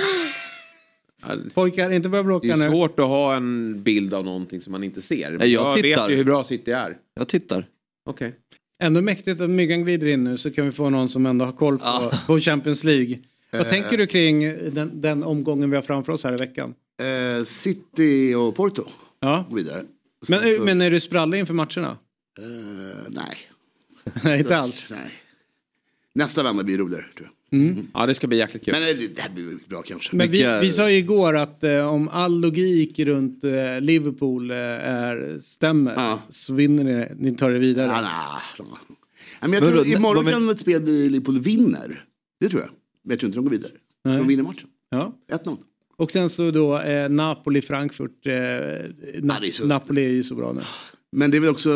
Ja, Pojkar, inte börja Det bråka är nu. svårt att ha en bild av någonting som man inte ser. Nej, jag vet tittar. ju hur bra City är. Jag tittar. Okej. Ändå mäktigt att myggan glider in nu så kan vi få någon som ändå har koll på, på Champions League. Vad tänker du kring den, den omgången vi har framför oss här i veckan? Eh, City och Porto Ja. går vidare. Men, Sen så- men är du sprallig inför matcherna? Eh, nej. Nej, inte alls. nej. Nästa vända blir roligare tror jag. Ja, det ska bli jäkligt kul. Men eh, det här blir bra kanske. Men vi, Vilka- vi sa ju igår att eh, om all logik runt eh, Liverpool eh, är, stämmer Ja. så vinner ni, ni tar det vidare. Ja, nej, nej, men jag Men tror då- imorgon men- kan ett spel bli Liverpool vinner. Det tror jag. Men jag tror inte de går vidare. Nej. De vinner matchen. Ja. 1-0. Och sen så då eh, Napoli-Frankfurt. Eh, Na- det är så- Napoli är ju så bra nu. Men det är väl också,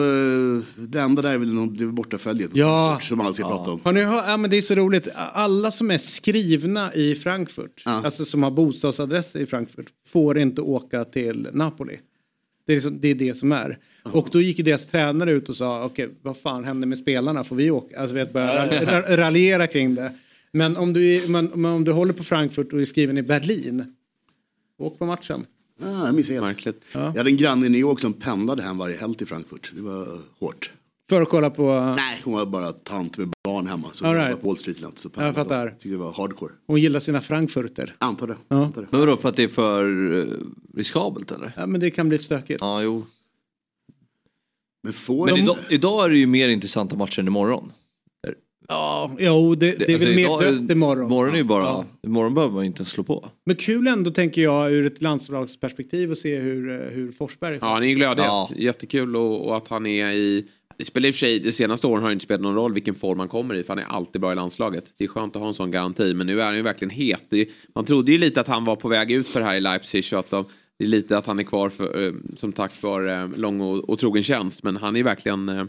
det enda där är väl nog- det är bortaföljet. Ja. Som alla ska prata om. Har ni hört, ja men det är så roligt, alla som är skrivna i Frankfurt, Ja. alltså som har bostadsadress i Frankfurt, får inte åka till Napoli. Det är, liksom, det, är det som är. Och då gick deras tränare ut och sa, okej vad fan händer med spelarna, får vi åka? Alltså vet, börja ra- ra- raljera kring det. Men om du, är- men, men om du håller på Frankfurt och är skriven i Berlin, åk på matchen. Ah, jag missade helt. Märkligt. Jag hade en granne i New York som pendlade hem varje helg till Frankfurt. Det var hårt. För att kolla på, Nej, hon var bara tant med barn hemma. Så All hon right. var på Wall Street natt. Så Jag fattar. Tyckte det var hardcore. hon gillar sina Frankfurter. Antar det. Ja. Antar det. Men vadå, för att det är för eh, riskabelt eller? Ja men det kan bli stökigt. Ja, jo. Men får Men de... idag, idag är det ju mer intressanta matcher än imorgon. Ja, jo det, det är alltså, väl mer idag dött imorgon. Imorgon är ju bara, Ja. imorgon behöver man ju inte slå på. Men kul ändå tänker jag ur ett landslagsperspektiv att se hur, eh, hur Forsberg Ja, han är ju glad Ja. Jättekul och, och att han är i... Det spelar i och för sig, de senaste åren har det inte spelat någon roll vilken form han kommer i för han är alltid bra i landslaget. Det är skönt att ha en sån garanti men nu är han ju verkligen het. Det, man trodde ju lite att han var på väg ut för det här i Leipzig och att de, det är lite att han är kvar för, eh, som tack vare eh, lång och, och trogen tjänst men han är verkligen eh,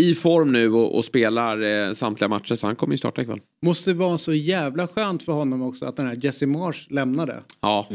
i form nu och, och spelar eh, samtliga matcher så han kommer ju starta ikväll. Måste vara så jävla skönt för honom också att den här Jesse Marsh lämnade. Ja,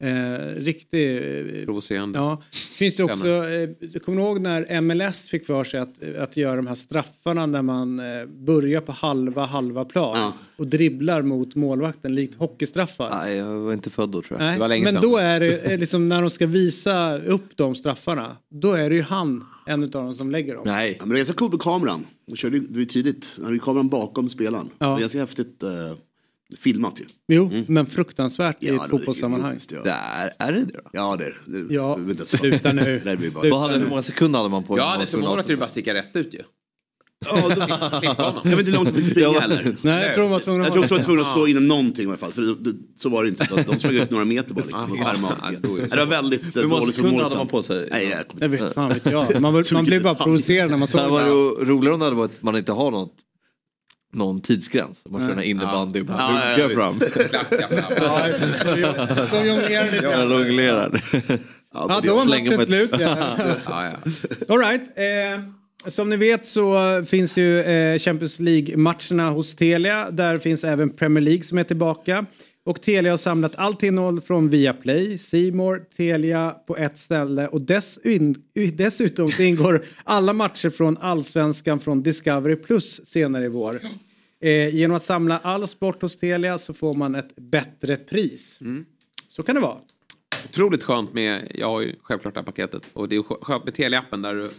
Eh, riktig... Eh, provocerande. ja. Finns det också, eh, du kommer ihåg när MLS fick för sig att, att göra de här straffarna när man eh, börjar på halva halva plan Ja. och dribblar mot målvakten likt hockeystraffar. Nej, jag var inte född då tror jag. Nej, Det var länge men sedan. då är det eh, liksom när de ska visa upp de straffarna. Då är det ju han, en av dem som lägger dem. Nej. Ja, men det är ganska coolt med kameran. De körde ju tidigt. Han hade ju kameran bakom spelaren. Ja. Det är ganska häftigt. eh, Filmat ju. Jo, men fruktansvärt i Ja, ett det var fotbollssammanhang. ja. Det är, det det då? Ja, det är det. det. Ja, jag inte. sluta nu. Det bara... Sluta. Vad hade, hur många sekunder hade man på Ja, er? det är så många att det bara sticka rätt ut ju. Ja, då- jag vet inte hur långt de fick springa heller. Nej, jag tror de var tvungna Jag att tror de var det. tvungna att stå inom någonting i alla fall. För det, det, så var det inte. De, de sprang ut några meter bara liksom. Och skärmade av. Ja, då är det. Det var väldigt eh, Hur många dåligt från sekunder mål hade man på sig? Nej, jag Jag vet fan vet jag. Man, man blir bara provocerad när man Det såg hade varit det. ro- roligare om det hade varit att man inte har något någon tidsgräns. Man kör en innebandy och bara Ja, ja, ruggar visst. fram. Klacka fram. Ja, de jonglerar lite Jag jonglerar. Ja, då var matchen slut. Ja. Ja, ja. All right. Eh, som ni vet så finns ju eh, Champions League-matcherna hos Telia. Där finns även Premier League som är tillbaka. Och Telia har samlat allt innehåll från Viaplay, More, Telia på ett ställe och dessutom, så ingår alla matcher från Allsvenskan från Discovery Plus senare i vår. Eh, genom att samla all sport hos Telia så får man ett bättre pris. Så kan det vara. Otroligt skönt med, jag har ju självklart det här paketet. Och det är skönt med Telia-appen där du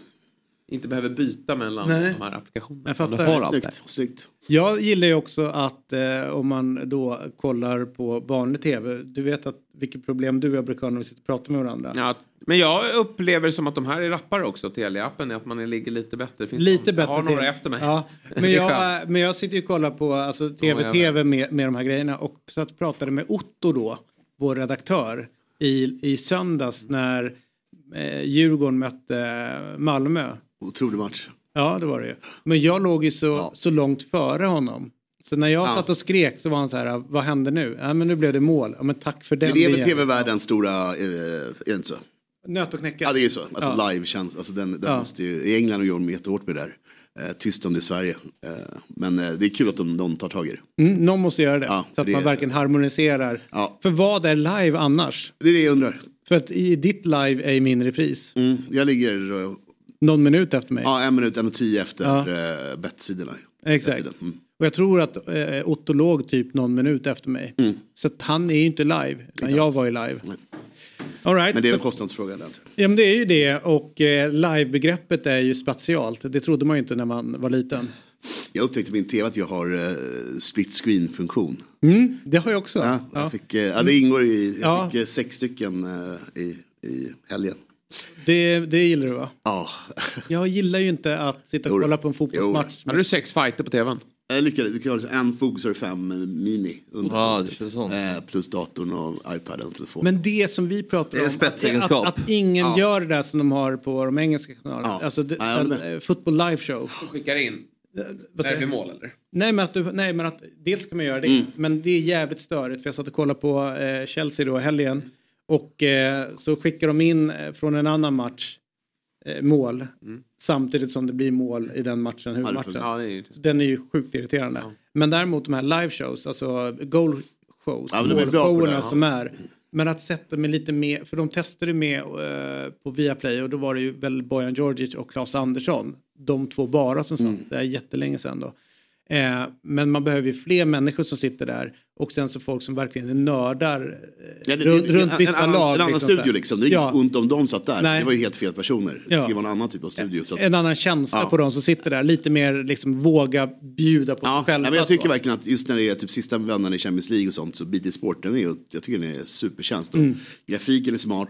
inte behöver byta mellan Nej. de här applikationerna. Jag fattar. Snyggt, snyggt. Jag gillar ju också att eh, om man då kollar på vanlig tv. Du vet att vilket problem du och jag brukar ha när vi sitter och pratar med varandra. Ja, men jag upplever som att de här är rappare också, Telia-appen, att man ligger lite bättre. Finns Lite någon- bättre. Jag har några efter mig. Ja, men, jag, men jag sitter ju och kollar på alltså, tv, tv med, med de här grejerna och så att pratade med Otto då, vår redaktör, i, i söndags när eh, Djurgården mötte Malmö. Otrolig match. Ja, det var det ju. Men jag låg ju så, Ja. så långt före honom. Så när jag Ja. satt och skrek så var han så här, vad hände nu? Ja, men nu blev det mål. Ja, men tack för den. Men det är väl tv-världens stora, eh, är det inte så? Nöt och knäcka. Ja det är så. Alltså Ja. live känns, alltså den, den Ja. måste ju, i England gör de jättehårt med det där. Eh, tyst om det i Sverige. Eh, men eh, det är kul att de, de tar tag i det. Mm, någon måste göra det. Ja, så att det man verkligen harmoniserar. Ja. För vad är live annars? Det är det jag undrar. För att i ditt live är ju min repris. Mm, jag ligger Någon minut efter mig. ja, en minut, en och tio efter Ja. eh, bettsidorna. Exakt. Mm. Och jag tror att eh, Otto låg typ någon minut efter mig. Mm. Så att han är ju inte live. Utan jag var ju live. Nej. All right. Men det är en kostnadsfråga. Ja men det är ju det och eh, livebegreppet är ju spatialt. Det trodde man ju inte när man var liten. Jag upptäckte på min tv att jag har eh, split screen funktion. Mm, det har jag också. Ja, Ja. jag fick, eh, ja, det ingår i, jag Ja. fick eh, sex stycken eh, i, i helgen. Det, det gillar du va? Ja, Jag gillar ju inte att sitta och kolla på en fotbollsmatch. Hade du sex fighter på tvn? jag lyckades. Kan ha en fem eh, mini. Under Ja, det känns sånt. eh, plus datorn och iPaden och telefon. Men det som vi pratar Det är om, en spetsegenskap. Att, att ingen Ja. gör det där som de har på de engelska kanalerna. Ja. Alltså det, Ja, jag eh, football live show. Skickar in Vad när det jag? blir mål eller? Nej men, att du, nej men att dels kan man göra det, Mm. men det är jävligt störigt för jag satt och kollade på eh, Chelsea då i helgen och eh, så skickar de in eh, från en annan match eh, mål samtidigt som det blir mål i den matchen, huvudmatchen. Ja, det är ju... Den är ju sjukt irriterande. Men däremot de här live shows, alltså goal shows, Ja, målshowerna ja. som är. Men att sätta med lite mer, för de testade med eh, på Viaplay och då var det ju väl Bojan Djordjic och Claes Andersson. De två bara som satt, Mm. det är jättelänge sedan då. Eh, men man behöver ju fler människor som sitter där och sen så folk som verkligen är nördar eh, Ja, det, runt, runt en, vissa en, annan, lag. en annan liksom, studio så här. liksom. Det är Ja. ja. ont om de satt där. Nej. Det var ju helt fel personer. Det Ja. ska vara en annan typ av studio. Att, En annan känsla Ja. på de som sitter där, lite mer liksom våga bjuda på ja, sig själva. ja, men jag tycker så. verkligen att just när det är typ sista vändan i Champions League och sånt så BT Sport, den är, jag tycker den är supertjänst. Mm. Grafiken är smart.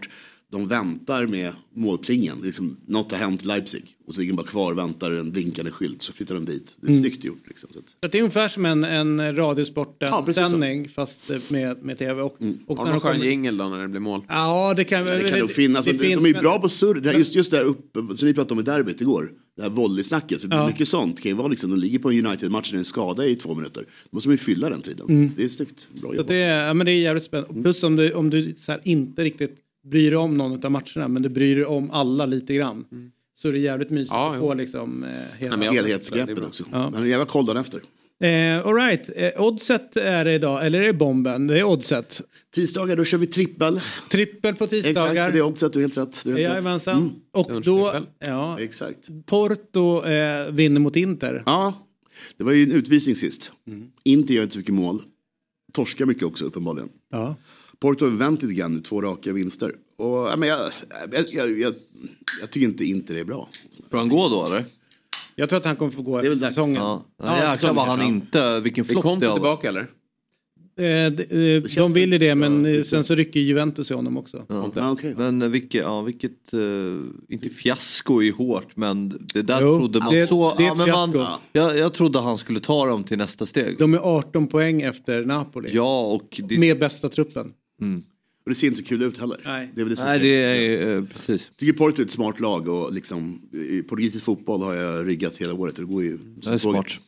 De väntar med målplingen. Liksom, något har hänt i Leipzig. Och så ligger de bara kvar och väntar en blinkande skylt. Så flyttar de dit. Det är Mm. snyggt gjort. Liksom. Så det är ungefär som en, en Ja, Radiosporten-sändning fast eh, med, med tv. Och, och Har när någon de skön kommer... jingel då när det blir mål? Ja, det kan, det kan nog finnas. det men de, finns, de är ju bra på surr. Det här, just, just där uppe, som vi pratade om i derbyt igår. Det här volleysnacket. Ja. Mycket sånt kan ju vara liksom, de ligger på en United-match när en skada i två minuter. Då måste man ju fylla den tiden. Det är snyggt. Bra jobbat. det, är, ja, men det är jävligt spännande. Och Plus om du, om du så här, inte riktigt bryr dig om någon av matcherna men du bryr dig om alla lite grann. Så är det jävligt mysigt Ja, att jo. få liksom eh, hela... men jag- det är Helhetsgreppet också. Ja. Men jävla koll dagen efter. Eh, all right. eh, oddset är det idag, eller är det bomben? Det är oddset. Tisdagar då kör vi trippel. Trippel på Exakt, tisdagar. det är oddset. Du är helt rätt. Du är helt rätt. Jajamensan. Mm. Och då, ja, Exakt. Porto eh, vinner mot Inter. Ja, det var ju en utvisning sist. Mm. Inte gör inte så mycket mål. Torskar mycket också uppenbarligen. Ja. Porto har vänt lite grann nu, två raka vinster. Och, ja, men jag, jag, jag, jag, jag tycker inte Inter är bra. Får han gå då eller? Jag tror att han kommer få gå Det efter säsongen. Ja. Ja, Ja, jäklar vad han inte, vilken flopp det var. tillbaka eller? Eh, de, eh, de vill ju det men eh, sen så rycker Juventus i honom också. Ja. Ah, okay. Men eh, vilket, ja, vilket uh, inte fiasko är hårt men det där Jo, trodde man det- så. det är ja, men man, fiasko. jag, jag trodde han skulle ta dem till nästa steg. De är 18 poäng efter Napoli. Ja och det, Med bästa truppen. Och det ser inte så kul ut heller. Nej. Det är väl det som nej, är det är eh, precis. Jag tycker Porto är ett smart lag och liksom i portugisisk fotboll har jag ryggat hela året och det går ju Det är smart.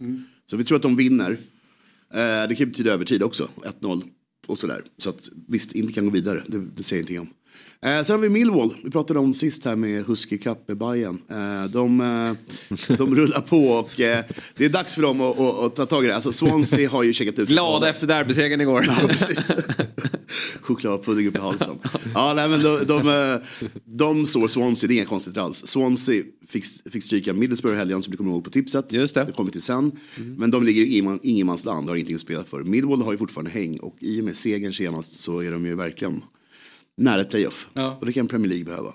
Så vi tror att de vinner. Eh, det kan ju betyda övertid också, 1-0 och sådär. Så att visst, inte kan gå vidare, det, det säger jag ingenting om. Eh, sen har vi Millwall, vi pratade om sist här med Husky Cup med Bayern. Eh, de, eh, de rullar på och eh, det är dags för dem att, att, att ta tag i det. Alltså Swansea har ju checkat ut. Glada efter derbysegern igår. Ja, precis. Chokladpudding upp i halsen. Ja, nej, men de, de, eh, de slår Swansea, det är inga konstigt alls. Swansea fick, fick stryka Middlesbrough i helgen som du kommer ihåg på tipset. Just det. Det kommer till sen. Men de ligger i ingen- ingenmansland, har ingenting att spela för. Millwall har ju fortfarande häng och i och med segern senast så är de ju verkligen nära ett playoff. Ja. Och det kan Premier League behöva.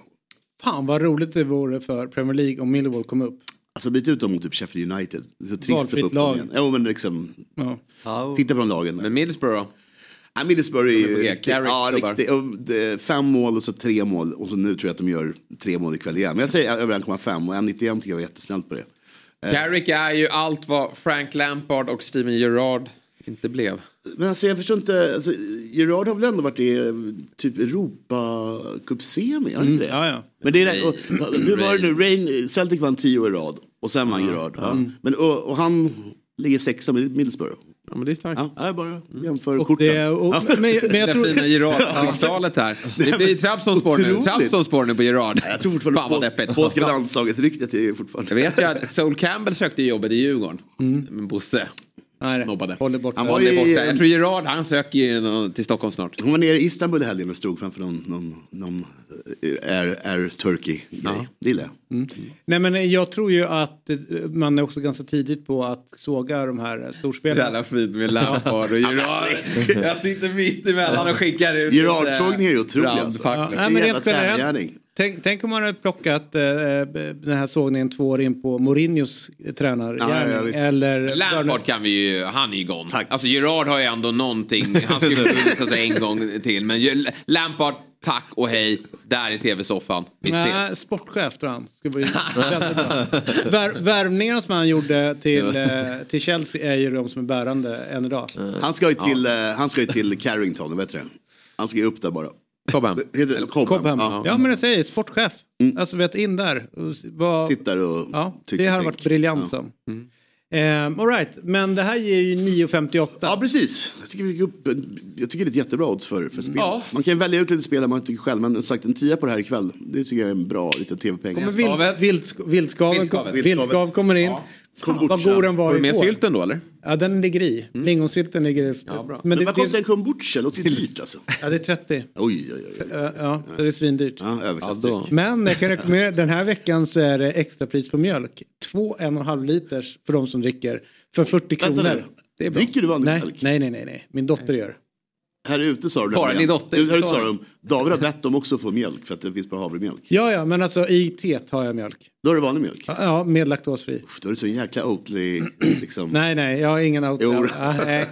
Fan vad roligt det vore för Premier League om Millwall kom upp. Alltså byt ut dem mot typ Sheffield United. Det är så trist att Valfritt få upp dem lag. igen. Jo men liksom, Ja. titta på de lagen. Men Middlesbrough då? Ja, Middlesbrough är ju riktigt, ja, riktigt, och det- fem mål och så tre mål. Och så nu tror jag att de gör tre mål ikväll igen. Men jag säger över 1,5 och 1,91 tycker jag var jättesnällt på det. Carrick är ju allt vad Frank Lampard och Steven Gerrard inte blev. Men alltså jag förstår inte, alltså, Gerard har väl ändå varit i typ Europacup-semi, det? Ja, ja. Men det är och, hur var det nu, Rain, Celtic vann tio år i rad och sen vann Gerard. Ja. Men, och, och han ligger sexa med Middlesbrough. Ja, men det är starkt. Ja, jag bara jämför Och korten. det, och, Ja. men, men jag Det tror... fina Gerard-talet här. Det blir Trabzonspår nu. Otroligt. Trabzonspår nu på Gerard. Jag tror fortfarande Fan vad deppigt. polska landslaget-ryktet är fortfarande... Jag vet ju att Sol Campbell sökte jobbet i Djurgården. Men Bosse Nej, nobbade. håller bort Han var Håller ju- borta. Jag tror Gerard han söker ju nå- till Stockholm snart. Hon var nere i Istanbul i helgen och stod framför någon, någon, någon eh, Air, Air Turkey-grej. Det gillar jag. Nej men jag tror ju att eh, man är också ganska tidigt på att såga de här storspelarna. Jävla fint med Lampard och Gerard. Jag sitter mitt emellan och skickar ut Gerard-sågningen är ju otrolig alltså. Ja, Det är men en rent generellt. Tänk, tänk om man hade plockat eh, den här sågningen två år in på Mourinhos tränargärning. Ja, ja, eller Lampard kan vi ju, han är ju gone. Tack. Alltså Gerard har ju ändå någonting, han ska ju sig en gång till. Men Lampard, tack och hej, där i tv-soffan. Vi Nej, ses. sportchef tror han. Ska bli. Vär, värvningarna som han gjorde till, eh, till Chelsea är ju de som är bärande än idag. Han ska ju till, eh, han ska ju till Carrington, vet du det? Han ska ju upp där bara. Cobham. Heter det Cobham? Cobham. Ja. Ja. men jag säger sportchef. Alltså vet in där. Vad- Sitt där och Ja, tycker det har varit briljant som. Um, all right, men det här ger ju 9,58. Ja precis. Jag tycker, vi upp, jag tycker det är ett jättebra odds för, för spelet. Ja. Man kan välja ut lite spel man tycker själv. Men sagt en tia på det här ikväll. Det tycker jag är en bra liten tv-peng. Vild, vild, vildskaven, Vildskavet. kom- vildskav kommer in. Fan, vad god den var du med igår. sylten då eller? Ja, den ligger i. Lingonsylten ligger i. Ja, bra. Men Men det, vad kostar en kombucha? Låter ju dyrt alltså. ja, det är 30. Oj, oj, oj. Ja, ja, så det är svindyrt. Ja, Ja. Men jag kan rekommendera, den här veckan så är det extrapris på mjölk. Två en och en halv liters för de som dricker. För 40 Vänta kronor. nu. Det är bra. Dricker du vanlig Nej, mjölk? nej, nej, nej, nej. Min dotter gör. Här ute sa du Bara din dotter, Du, här ute sa de, David har bett dem också att få mjölk för att det finns bara havremjölk. Ja, ja, men alltså i teet har jag mjölk. Då är det vanlig mjölk. Ja, med laktosfri. Uff, Då är det så jäkla Oatly liksom. Nej, nej, jag har ingen auto. Jo. Ja, nej.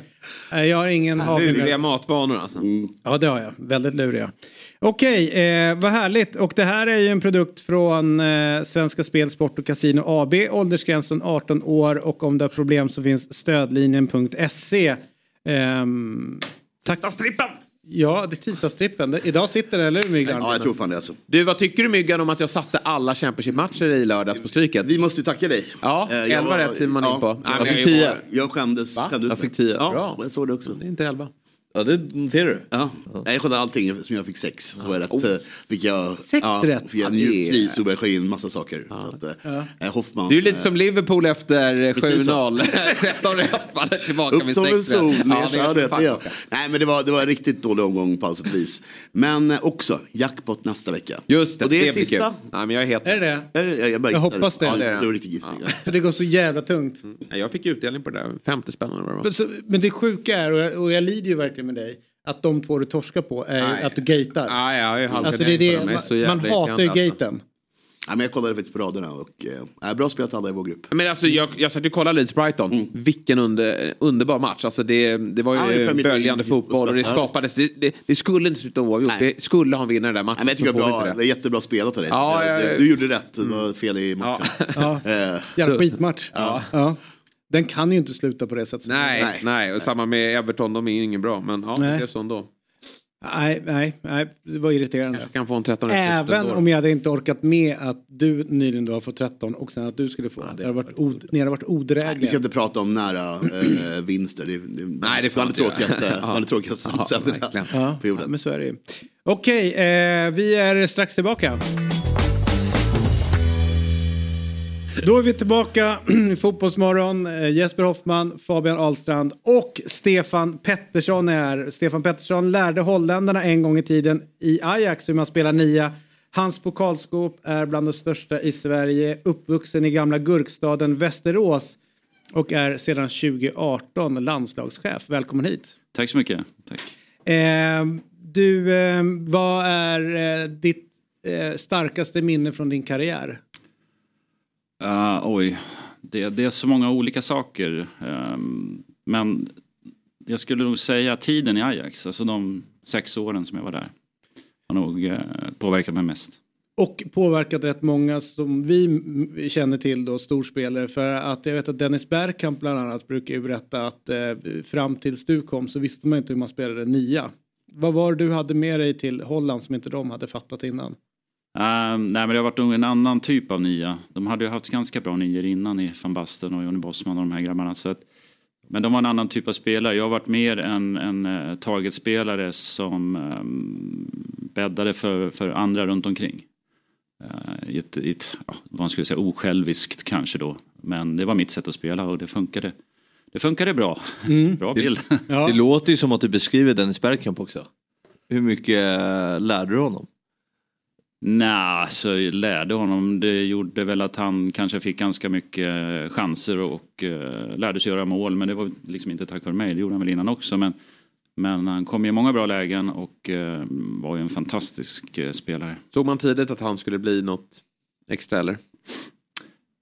Nej, Jag har ingen Luriga havremjölk. matvanor alltså. Ja, det har jag. Väldigt luriga. Okej, eh, vad härligt. Och det här är ju en produkt från eh, Svenska Spel, Sport och Casino AB. Åldersgränsen 18 år och om det är problem så finns stödlinjen.se. Ehm, tack. Tisdagstrippen! Ja, det är tisdagstrippen. Det- Idag sitter det, eller hur Myggan? Ja, jag tror fan det alltså. Du, vad tycker du Myggan om att jag satte alla Championship-matcher i lördags på Stryket? Vi måste ju tacka dig. Ja, Eh, elva rätt är man in på. Jag, fick jag är tio. Jag skämdes. Va? Skämde Jag fick tio. Ja, Bra. jag såg det också. Det är inte elva. Ja det noterar du. Ja. Nej, Jag skötte allting som jag fick sex. Så var det rätt. eh, Fick jag, Sex ja, rätt? Fick jag Ja, det är- njurpris och började få in massa saker. Så att, eh, Hoffman. Du är lite som Liverpool efter Precis så. 7-0. 13 rätt, faller tillbaka Upp med som en 6 rätt. sol, Ja, det är ja, det jag. klockan. Nej men det var, det var en riktigt dålig omgång på allt sätt vis. Men eh, också jackpot nästa vecka. Just det, och det är det sista. kul. Nej, men jag är helt... Är det det? Jag, jag, jag, Jag hoppas det. Ja, Ja, det är det. det var riktigt gissning. För det går så jävla tungt. Nej, Jag fick utdelning på det där. 50 spänn eller vad det var. Men, det sjuka är, och jag, och jag lider ju verkligen med dig, att de två du torskar på är Nej. att du gatar. Nej, jag har ju Alltså det är det. Jag är så man, jävla man hatar ju gaten. Ja, men jag kollade faktiskt på raderna och äh, bra spelat alla i vår grupp. Men alltså, jag, jag satt och kollade Leeds Brighton. Mm. Vilken under, underbar match. Alltså, det, det var ju ja, böljande fotboll och det skapades. Det, det, det skulle inte sluta oavgjort. Det skulle ha en vinnare den där matchen. Nej, men jag tycker det var bra, det. det jättebra spelat av dig. Ja, ja, ja, du gjorde rätt, det var fel i matchen. Ja. ja. Jävla skitmatch. Ja. Den kan ju inte sluta på det sättet. Nej, nej, nej. och samma med Everton, de är ju ingen bra. Men ja, det är så ändå. Nej, nej, nej, det var irriterande. Kanske kan få en 13 Även om jag hade inte orkat med att du nyligen då har fått 13 och sen att du skulle få. Ja, det hade varit od, ni hade varit odrägliga. Vi ska inte prata om nära äh, vinster. Det, det, nej, det var det tråkigaste, ja. det tråkigaste ja, ja, på jorden. Ja, men så är det ju. Okej, eh, vi är strax tillbaka. Då är vi tillbaka i Fotbollsmorgon. Eh, Jesper Hoffman, Fabian Ahlstrand och Stefan Pettersson är här. Stefan Pettersson lärde holländarna en gång i tiden i Ajax hur man spelar nia. Hans pokalskåp är bland de största i Sverige. Uppvuxen i gamla gurkstaden Västerås och är sedan 2018 landslagschef. Välkommen hit. Tack så mycket. Tack. Eh, du, eh, vad är eh, ditt eh, starkaste minne från din karriär? Uh, oj, det, det, är så många olika saker. Um, men jag skulle nog säga tiden i Ajax, alltså de sex åren som jag var där. Har nog uh, påverkat mig mest. Och påverkat rätt många som vi känner till då, storspelare. För att jag vet att Dennis Bergkamp bland annat brukar ju berätta att eh, fram tills du kom så visste man inte hur man spelade nia. Vad var det du hade med dig till Holland som inte de hade fattat innan? Uh, nej men det har varit en annan typ av nia. De hade ju haft ganska bra nior innan i van Basten och Johnny Bosman och de här grabbarna. Så att, men de var en annan typ av spelare. Jag har varit mer en, en uh, targetspelare som um, bäddade för, för andra runt omkring. Uh, i ett, i ett ja, vad man skulle säga, osjälviskt kanske då. Men det var mitt sätt att spela och det funkade. Det funkade bra. Mm. bra bild. Det, ja. det låter ju som att du beskriver Dennis Bergkamp också. Hur mycket lärde du honom? Nej, så alltså, lärde honom. Det gjorde väl att han kanske fick ganska mycket chanser och uh, lärde sig göra mål. Men det var liksom inte tack vare mig, det gjorde han väl innan också. Men, men han kom i många bra lägen och uh, var ju en fantastisk uh, spelare. Såg man tidigt att han skulle bli något extra eller?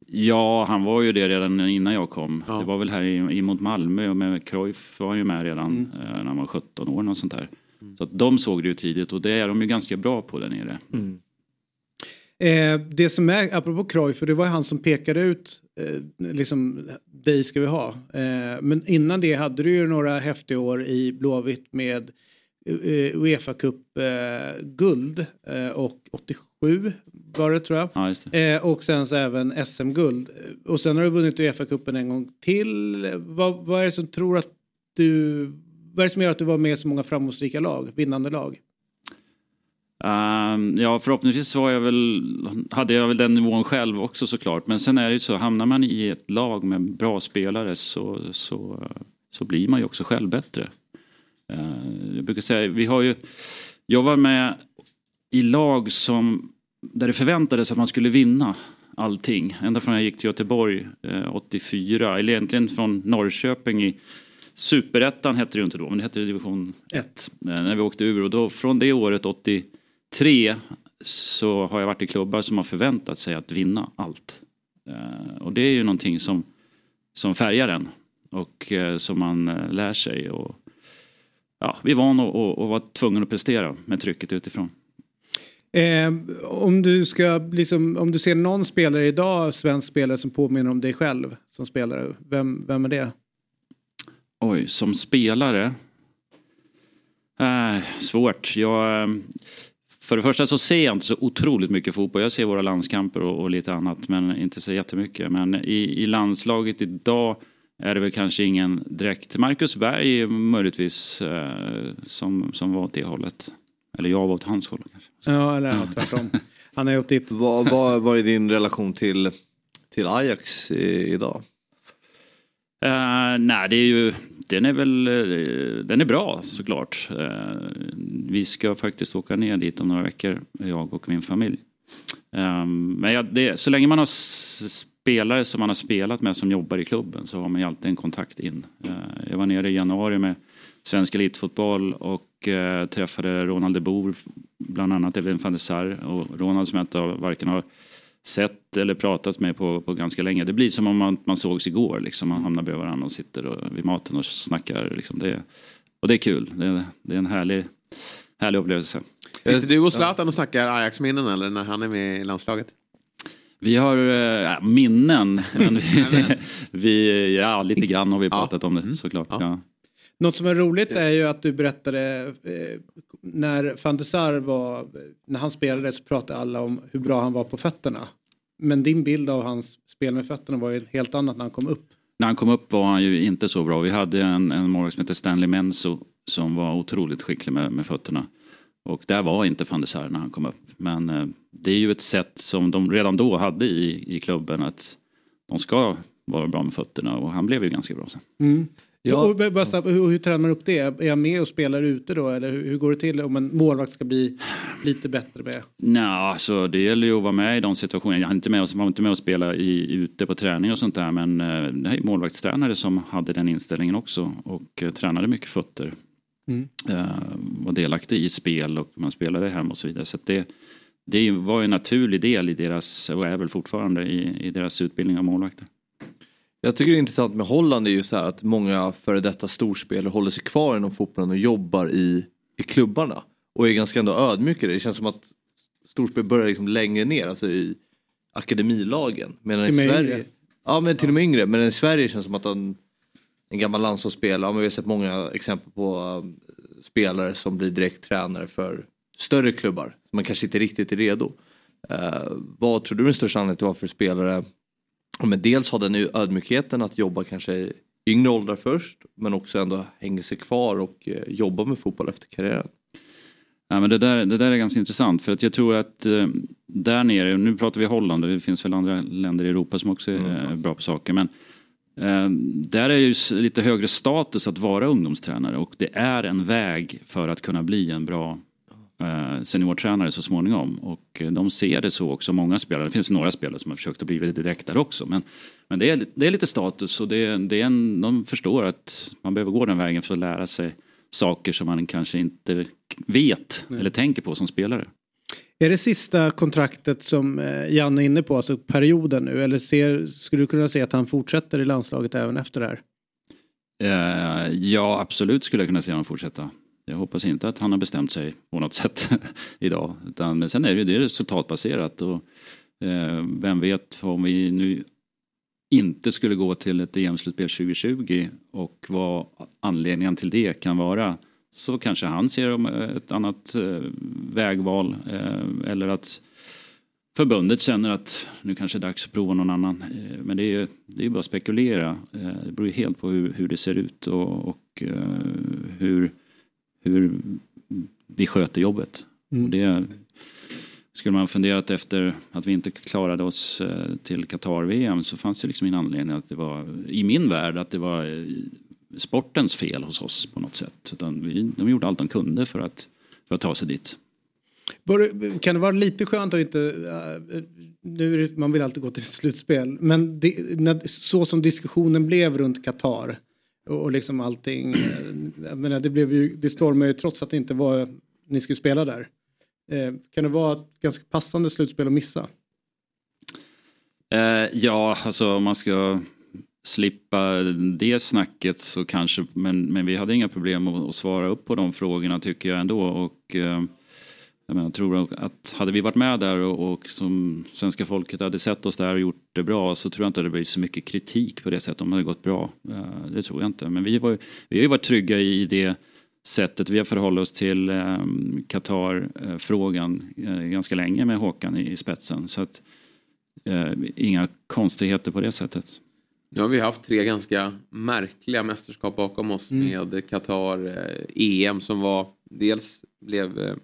Ja, han var ju det redan innan jag kom. Ja. Det var väl här i, mot Malmö och med Cruyff var han ju med redan mm. när han var 17 år och sånt där. Mm. Så att de såg det ju tidigt och det är de ju ganska bra på där nere. Mm. Eh, det som är, apropå Cruyff, för det var han som pekade ut eh, liksom, dig ska vi ha. Eh, men innan det hade du ju några häftiga år i Blåvitt med eh, Uefa Cup eh, guld eh, och 87 var det tror jag. Ja, eh, och sen så även SM-guld. Och sen har du vunnit Uefa Cupen en gång till. Vad, vad är det som tror att du... Vad är det som gör att du var med i så många framgångsrika lag, vinnande lag? Um, ja, förhoppningsvis var jag väl, hade jag väl den nivån själv också såklart. Men sen är det ju så, hamnar man i ett lag med bra spelare så, så, så blir man ju också själv bättre. Uh, jag brukar säga, vi har ju, jag var med i lag som, där det förväntades att man skulle vinna allting. Ända från jag gick till Göteborg eh, 84, eller egentligen från Norrköping i Superettan hette det ju inte då, men det hette division 1. Eh, när vi åkte ur och då från det året 80 tre så har jag varit i klubbar som har förväntat sig att vinna allt. Eh, och det är ju någonting som, som färgar en och eh, som man eh, lär sig. Och, ja, vi är vana att vara tvungna att prestera med trycket utifrån. Eh, om, du ska, liksom, om du ser någon spelare idag, svensk spelare som påminner om dig själv som spelare, vem, vem är det? Oj, som spelare? Eh, svårt. Jag, för det första så ser jag inte så otroligt mycket fotboll. Jag ser våra landskamper och, och lite annat, men inte så jättemycket. Men i, i landslaget idag är det väl kanske ingen direkt. Marcus Berg möjligtvis eh, som, som var åt det hållet. Eller jag var åt hans håll. Kanske. Ja, eller ja, tvärtom. Han är åt ditt. vad, vad, vad är din relation till, till Ajax i, idag? Uh, nej, det är ju, den är väl uh, den är bra såklart. Uh, vi ska faktiskt åka ner dit om några veckor, jag och min familj. Um, men ja, det, så länge man har spelare som man har spelat med som jobbar i klubben så har man ju alltid en kontakt in. jag var nere i januari med svensk elitfotboll och träffade Ronald de Boer, bland annat Evin van der Sar och Ronald som jag inte varken har sett eller pratat med på, på ganska länge. Det blir som om man, man sågs igår. Liksom. Man hamnar bredvid varandra och sitter och, vid maten och snackar. Liksom. Det, och det är kul. Det, det är en härlig, härlig upplevelse. Sitter du och Zlatan och snackar Ajax-minnen eller när han är med i landslaget? Vi har äh, minnen, men vi, vi, ja lite grann har vi pratat om det såklart. Ja. Något som är roligt är ju att du berättade eh, när van de Sar var, när han spelade så pratade alla om hur bra han var på fötterna. Men din bild av hans spel med fötterna var ju helt annat när han kom upp. När han kom upp var han ju inte så bra. Vi hade en, en målvakt som hette Stanley Menso som var otroligt skicklig med, med fötterna. Och där var inte van de Sar när han kom upp. Men eh, det är ju ett sätt som de redan då hade i, i klubben att de ska vara bra med fötterna och han blev ju ganska bra sen. Mm. Ja. Och, bara snabbt, hur, hur tränar man upp det? Är jag med och spelar ute då? Eller hur, hur går det till om en målvakt ska bli lite bättre med? Nej, alltså det gäller ju att vara med i de situationerna. Jag inte med, var inte med och spela i, ute på träning och sånt där. Men eh, det är målvaktstränare som hade den inställningen också. Och eh, tränade mycket fötter. Mm. Eh, var delaktig i spel och man spelade hem och så vidare. Så det, det var en naturlig del i deras, och är väl fortfarande, i, i deras utbildning av målvakter. Jag tycker det är intressant med Holland är ju så här att många före detta storspelare håller sig kvar inom fotbollen och jobbar i, i klubbarna. Och är ganska ändå ödmjuka det. känns som att storspel börjar liksom längre ner, alltså i akademilagen. Medan i Sverige, yngre. Ja men till och med yngre. Men i Sverige känns det som att en, en gammal landslagsspelare, ja, vi har sett många exempel på um, spelare som blir direkt tränare för större klubbar. Man kanske inte riktigt är redo. Uh, vad tror du är den största anledningen till varför spelare men dels ha den ödmjukheten att jobba kanske i yngre åldrar först men också ändå hänga sig kvar och eh, jobba med fotboll efter karriären. Ja, men det, där, det där är ganska intressant för att jag tror att eh, där nere, nu pratar vi Holland och det finns väl andra länder i Europa som också är mm. bra på saker men eh, där är ju lite högre status att vara ungdomstränare och det är en väg för att kunna bli en bra Eh, seniortränare så småningom. Och eh, de ser det så också, många spelare. Det finns några spelare som har försökt att bli det direkt där också. Men, men det, är, det är lite status och det, det är en, de förstår att man behöver gå den vägen för att lära sig saker som man kanske inte vet Nej. eller tänker på som spelare. Är det sista kontraktet som eh, Janne är inne på, alltså perioden nu? Eller ser, skulle du kunna se att han fortsätter i landslaget även efter det här? Ja, absolut skulle jag kunna se honom fortsätta. Jag hoppas inte att han har bestämt sig på något sätt idag. Utan, men sen är det ju det är resultatbaserat och eh, vem vet om vi nu inte skulle gå till ett EM-slutspel 2020 och vad anledningen till det kan vara så kanske han ser om eh, ett annat eh, vägval eh, eller att förbundet känner att nu kanske är det dags att prova någon annan. Eh, men det är ju det är bara att spekulera. Eh, det beror ju helt på hur, hur det ser ut och, och eh, hur hur vi sköter jobbet. Mm. Och det skulle man funderat efter att vi inte klarade oss eh, till Qatar-VM så fanns det liksom ingen anledning att det var, i min värld, att det var eh, sportens fel hos oss på något sätt. Utan vi, de gjorde allt de kunde för att, för att ta sig dit. Kan det vara lite skönt att inte, eh, nu man vill alltid gå till slutspel, men det, när, så som diskussionen blev runt Qatar och, liksom allting. Jag menar, det, blev ju, det stormade ju trots att det inte var ni skulle spela där. Eh, kan det vara ett ganska passande slutspel att missa? Eh, ja, alltså om man ska slippa det snacket så kanske, men, men vi hade inga problem att, att svara upp på de frågorna tycker jag ändå. Och, eh, jag, menar, tror att hade vi varit med där och, och, som svenska folket hade sett oss där och gjort det bra så tror jag inte det blivit så mycket kritik på det sättet om det hade gått bra. Uh, det tror jag inte. Men vi, var, vi har ju varit trygga i det sättet vi har förhållit oss till um, Qatar-frågan uh, ganska länge med Håkan i, spetsen. Så att, uh, inga konstigheter på det sättet. Nu har vi haft tre ganska märkliga mästerskap bakom oss mm. med Qatar, EM som var dels blev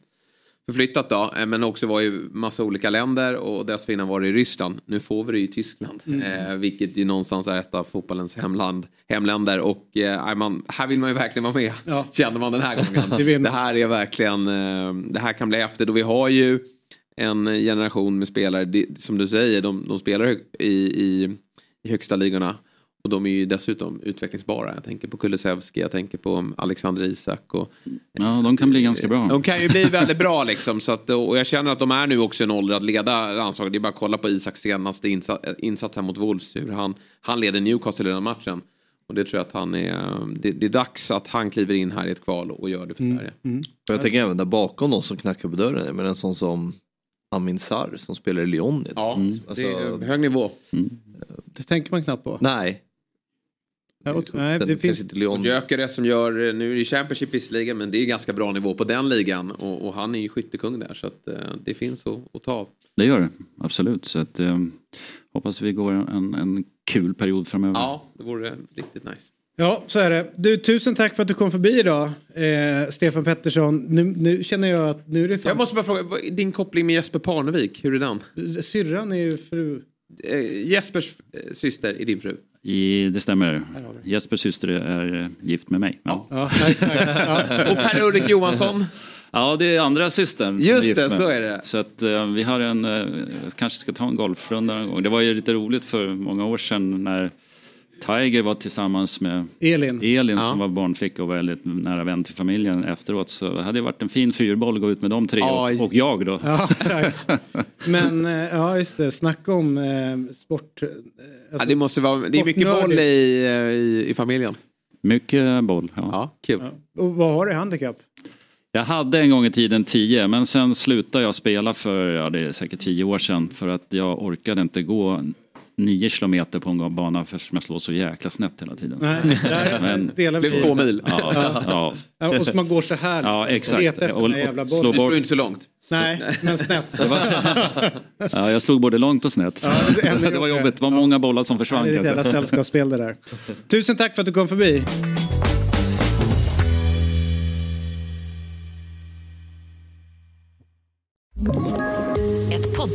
förflyttat då, eh, men också var i massa olika länder och dessförinnan var det i Ryssland. Nu får vi det i Tyskland, mm. eh, vilket ju någonstans är ett av fotbollens hemland, hemländer och eh, man, här vill man ju verkligen vara med, ja. känner man den här gången. det, det, här är verkligen, eh, det här kan bli efter då vi har ju en generation med spelare, som du säger, de, de spelar i, i, i högsta ligorna. Och de är ju dessutom utvecklingsbara. Jag tänker på Kulusevski, jag tänker på Alexander Isak. Och, Ja, de kan bli ganska bra. de kan ju bli väldigt bra liksom. Så att, och jag känner att de är nu också en ålder att leda landslaget. Det är bara att kolla på Isaks senaste insa- insats här mot Wolves. Hur han, han leder Newcastle i den matchen. Och det tror jag att han är, det, det är dags att han kliver in här i ett kval och gör det för Sverige. Och jag tänker även där bakom de som knackar på dörren. Men en sån som Amin Sarr som spelar i Lyon. Ja, Alltså, det är hög nivå. Det tänker man knappt på. Nej. Ja, nej, det finns... inte. Och Gyökeres som gör, nu är det Championship visserligen, men det är ganska bra nivå på den ligan. Och, och han är ju skyttekung där, så att, eh, det finns att, att ta. Det gör det, absolut. Så att, eh, hoppas vi går en, en kul period framöver. Ja, det vore riktigt nice. Ja, så är det. Du, tusen tack för att du kom förbi idag, eh, Stefan Pettersson. Nu, nu känner jag att nu är det fan... Jag måste bara fråga, din koppling med Jesper Parnevik, hur är den? Syrran är ju fru. Eh, Jespers eh, syster är din fru? I, det stämmer. Jespers syster är eh, gift med mig. Ja. Ja. Och Per-Ulrik Johansson? Ja, det är andra systern. Just det, så är det. Så att eh, vi har en, jag kanske ska ta en golfrunda någon gång. Det var ju lite roligt för många år sedan när Tiger var tillsammans med Elin. Elin Ja. som var barnflicka och väldigt nära vän till familjen efteråt. Så det hade varit en fin fyrboll att gå ut med de tre Ja, och, och jag då. Ja. Men eh, ja, just det. Snacka om eh, sport. eh, Ja, alltså- det, måste vara, det är mycket boll i, eh, i, i familjen. Mycket boll. Ja. Ja, kul. Ja. Och vad har du i handikapp? Jag hade en gång i tiden 10 men sen slutade jag spela för, ja det är säkert 10 år sedan för att jag orkade inte gå 9 kilometer på en bana eftersom jag slår så jäkla snett hela tiden. Nej, där Men- delar Det vi. blev två mil. Ja, ja, Ja, och så man går så här. ja exakt. Letar efter den där jävla slå bollen. Du får bort, inte så långt. Nej, men snett. ja, jag slog både långt och snett. Ja, det det var jobbigt, det var många bollar som Det försvann. är ett jävla sällskapsspel det där. Tusen tack för att du kom förbi.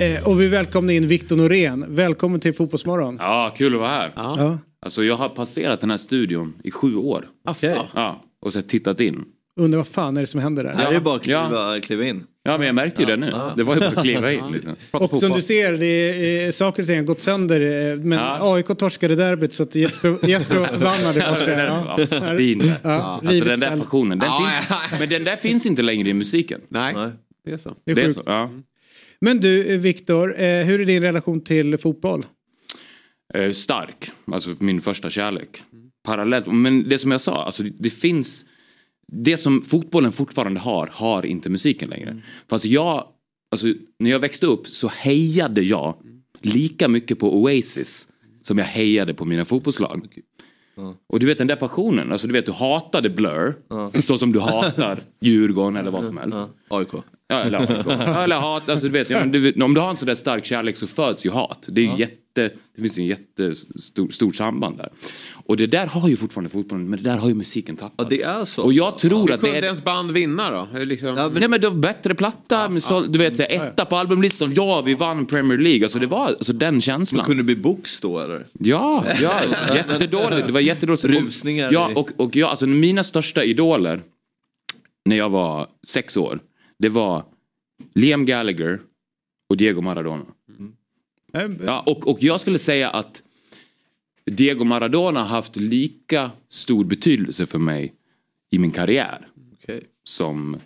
Eh, och vi välkomnar in Viktor Norén. Välkommen till Fotbollsmorgon. Ja, kul att vara här. Ja. Alltså jag har passerat den här studion i sju år. Asså? Ja, och så tittat in. Undrar vad fan är det som händer där? Är det bara att kliva, kliva in. Ja, men jag märkte ju det nu. Det var ju bara att kliva in. Liksom. Och som du ser, det är, eh, saker och ting har gått sönder. eh, Men Ja. AIK torskade derbyt så att Jesper, Jesper vann. Det Ja, var den där, ja, fin. Ja, Alltså den där passionen. Den Ja, finns, men den där finns inte längre i musiken. Nej, det är så. Det är Det är så. Ja. Men du, eh, Viktor, eh, hur är din relation till fotboll? Eh, stark, alltså min första kärlek. Parallellt, men det som jag sa, alltså det, finns det som fotbollen fortfarande har, har inte musiken längre. Fast jag, alltså när jag växte upp så hejade jag lika mycket på Oasis som jag hejade på mina fotbollslag. Och du vet den där passionen, alltså du vet du hatade Blur, så som du hatar Djurgården eller vad som helst. AIK. Ja, AIK. Ja, eller hat, alltså, du vet, ja, men du, om du har en sån där stark kärlek så föds ju hat. Det, är ju jätte, det finns ju en jättestort stort samband där. Och det där har ju fortfarande fotbollen, men det där har ju musiken tappat. Ja, det är så. Och jag tror Hur att det kunde är... ens band vinna då? Hur Liksom... Nej men det var bättre platta, med så, du vet, så etta på albumlistan, ja vi vann Premier League. Alltså det var alltså, den känslan. Kunde det bli box då eller? Ja, ja jättedåligt. Det var jättedåligt. Rusningar Ja, och, och jag, alltså mina största idoler när jag var sex år, det var Liam Gallagher och Diego Maradona. Eh, Ja, och, och jag skulle säga att Diego Maradona har haft lika stor betydelse för mig i min karriär Okej. som,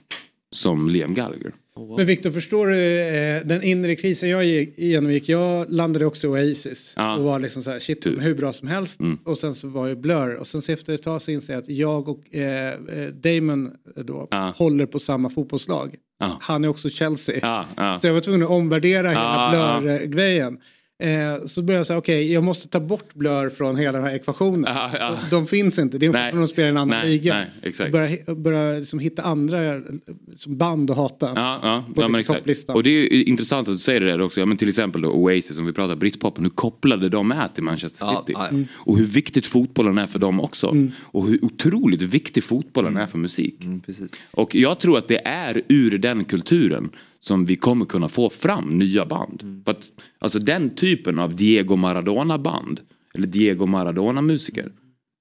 som Liam Gallagher. Men Viktor, förstår du eh, den inre krisen jag gick- genomgick? Jag landade också i Oasis Ja. och var liksom så här, shit, hur bra som helst. Mm. Och sen så var jag Blur och sen så efter ett tag så inser jag att jag och eh, eh, Damon då Ja. håller på samma fotbollslag. Ja. Han är också Chelsea. Så jag var tvungen att omvärdera hela Blur-grejen. Eh, så började jag säga, okej jag måste ta bort Blur från hela den här ekvationen. Ja, ja. De, finns inte, det är Nej. för att de spelar i en annan Nej, liga. nej, exakt. Börja, börja liksom hitta andra eh, som band att hata. Ja, ja, ja men liksom exakt. Och det är ju intressant att du säger det där också. Ja, men till exempel då Oasis, om vi pratar britpopen. Hur kopplade de är till Manchester Ja, City. ja, ja. Mm. Och hur viktigt fotbollen är för dem också. Och hur otroligt viktig fotbollen är för musik. Mm, precis. Och jag tror att det är ur den kulturen som vi kommer kunna få fram nya band. Mm. För att, alltså den typen av Diego Maradona-band, eller Diego Maradona-musiker,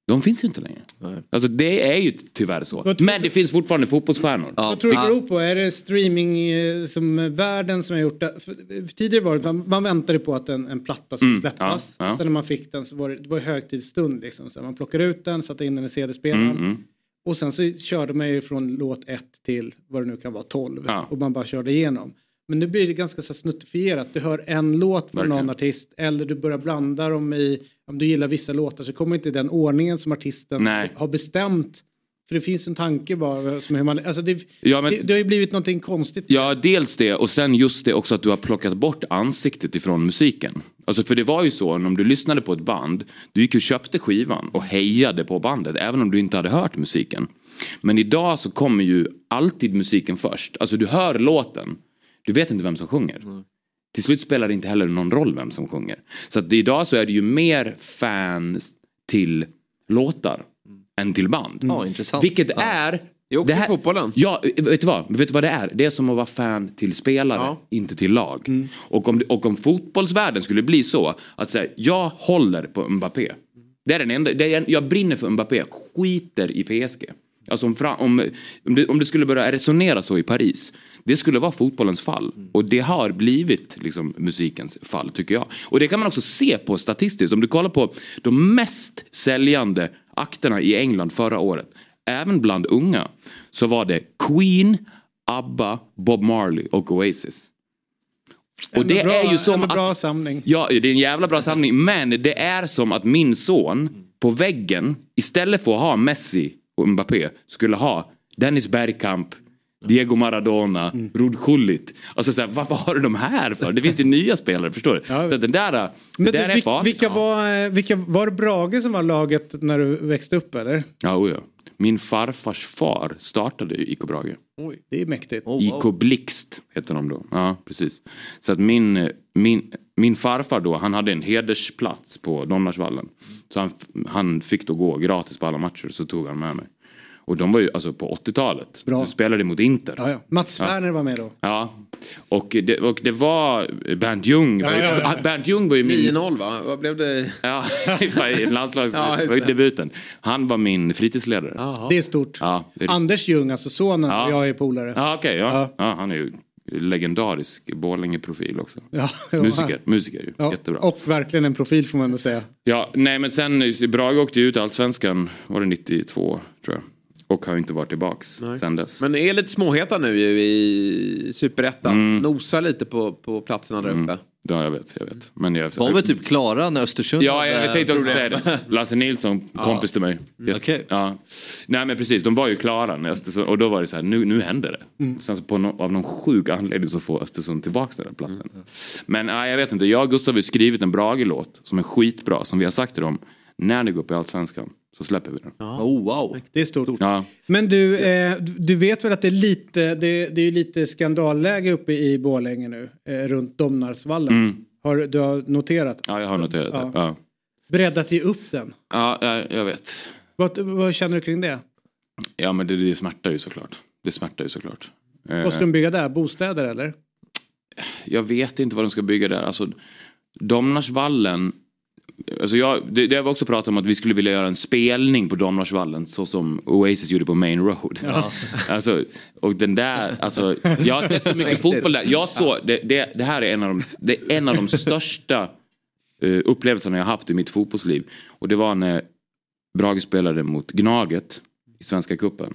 de finns ju inte längre. Alltså det är ju tyvärr så. Men det finns fortfarande fotbollsstjärnor. Vad tror du det beror på? Är det streaming eh, som världen som har gjort det? För, tidigare var det man, man väntade på att en, en platta skulle Mm, släppas. ja, ja. Sen när man fick den så var det, det var högtidsstund liksom. Så man plockade ut den, satte in den i CD-spelaren. Mm, mm. Och sen så körde man ju från låt 1 till vad det nu kan vara 12. Ja. Och man bara körde igenom. Men nu blir det ganska så snuttifierat. Du hör en låt från någon artist eller du börjar blanda dem i, om du gillar vissa låtar så kommer inte den ordningen som artisten Nej. har bestämt. För det finns en tanke bara som hur man, alltså det, Ja, men- det, det har ju blivit någonting konstigt. Ja, dels det och sen just det också att du har plockat bort ansiktet ifrån musiken. Alltså för det var ju så, om du lyssnade på ett band, du gick och köpte skivan och hejade på bandet även om du inte hade hört musiken. Men idag så kommer ju alltid musiken först. Alltså du hör låten, du vet inte vem som sjunger. Till slut spelar det inte heller någon roll vem som sjunger. Så att idag så är det ju mer fans till låtar än till band. Ja, intressant. Vilket Ja. är... Det är också det här- fotbollen. Ja, vet du vad? Vet du vad det är? Det är som att vara fan till spelare, Ja. inte till lag. Mm. Och, om, och om fotbollsvärlden skulle bli så att säga, jag håller på Mbappé. Det är den enda, det är, en- jag brinner för Mbappé, skiter i PSG. Alltså om, om, om, det, om det skulle börja resonera så i Paris. Det skulle vara fotbollens fall. Och det har blivit liksom, musikens fall tycker jag. Och det kan man också se på statistiskt. Om du kollar på de mest säljande akterna i England förra året. Även bland unga. Så var det Queen, ABBA, Bob Marley och Oasis. Och det bra, är ju som att... bra samling. Ja, det är en jävla bra samling. Men det är som att min son på väggen, istället för att ha Messi och Mbappé, skulle ha Dennis Bergkamp, Diego Maradona, mm. Rud Gullit. Alltså så här, varför har du de här för? Det finns ju nya spelare, förstår du? Så att den där, det Men där du, är farligt. vilka, var, eh, vilka var det Brage som var laget när du växte upp eller? Ja, oh ja. Min farfars far startade ju IK Brage. Oj, det är mäktigt. IK Blixt heter de då. Ja, precis. Så att min, min, min farfar då, han hade en hedersplats på Domnarsvallen. Så han, han fick då gå gratis på alla matcher, så tog han med mig. Och de var ju alltså på 80-talet. Bra. De spelade mot Inter. Ja, ja. Mats Werner var med då. Ja. Och det, och det var Bernt Ljung. Ja, ja, ja. Bernt Ljung var ju min... 9-0 va? Vad blev det? Ja, i landslags... Ja, just var ju det. debuten. Han var min fritidsledare. Det är stort. Ja, det är Anders Ljung, alltså sonen, Ja. jag är polare. Ja, okej. ja. Ja. han är ju legendarisk Borlänge-profil också. Ja, ja. Musiker, musiker ju. Ja, Jättebra. Och verkligen en profil får man ändå säga. Ja, nej men sen Brage åkte ju ut Allsvenskan, var det 92 tror jag. Och har ju inte varit tillbaks sen dess. Men är lite småheta nu ju i Superettan. Mm. Nosar lite på, på platserna där uppe. Ja, jag vet, jag vet. Men jag... Var väl typ klara när Östersund Ja, jag tänkte också säga det. Lasse Nilsson, kompis till mig. Okej. Ja. Nej men precis, de var ju klara när Östersund, och då var det så här, nu, nu händer det. Mm. Sen så på no, av någon sjuk anledning så får Östersund tillbaka den där platsen. Men nej, jag vet inte, jag och Gustav har ju skrivit en Brage-låt som är skitbra, som vi har sagt till dem. När ni går upp i Allsvenskan så släpper vi den. Oh, wow. Det är stort. Ja. Men du, eh, du- vet väl att det är lite, det, det är ju lite skandalläge uppe i Borlänge nu, eh, runt Domnarsvallen. Mm. Har, du har noterat? ja, jag har noterat Ja. det. Ja, Beredd att ge upp den? ja jag, jag vet. Vad, vad känner du kring det? Ja men det, det smärtar ju såklart. Det smärtar ju såklart. Eh, Vad ska de bygga där? Bostäder eller? Jag vet inte vad de ska bygga där. Alltså, Domnarsvallen. Alltså jag, det, det har vi också pratat om att vi skulle vilja göra en spelning på Domnarsvallen så som Oasis gjorde på Main Road. Alltså, och den där, alltså, jag har sett så mycket fotboll där. Jag såg, det, det, det här är en av de, det är en av de största eh, upplevelserna jag haft i mitt fotbollsliv. Och det var när Brage spelade mot Gnaget i Svenska Cupen.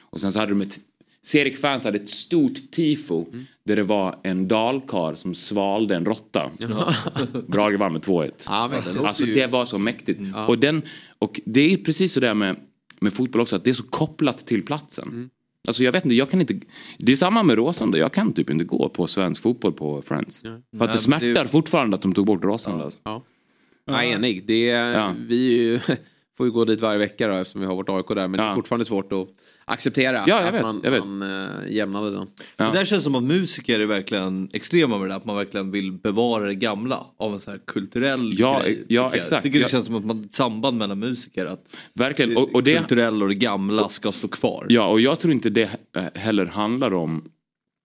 Och sen så hade de ett Serik-fans hade ett stort tifo där det var en dalkar som svalde en råtta. Brage vann med 2-1. Ja, det alltså ju- det var så mäktigt. Och, den, och det är precis så där med, med fotboll också, att det är så kopplat till platsen. Alltså jag vet inte, jag kan inte. Det är samma med Råsunda, jag kan typ inte gå på svensk fotboll på Friends. För att det smärtar det- fortfarande att de tog bort Råsunda. Ja. Ja, enig. Det är, Vi ju, får ju gå dit varje vecka då, eftersom vi har vårt AIK där. Men det är fortfarande svårt att acceptera Ja, att vet, man, man äh, jämnade den. Det där känns som att musiker är verkligen extrema med det att man verkligen vill bevara det gamla av en så här kulturell Ja, grej. ja, tycker jag. exakt. Jag tycker det Ja. känns som att man ett samband mellan musiker. Att Verkligen. Och, och det, kulturella och det gamla ska stå kvar. Ja, och jag tror inte det heller handlar om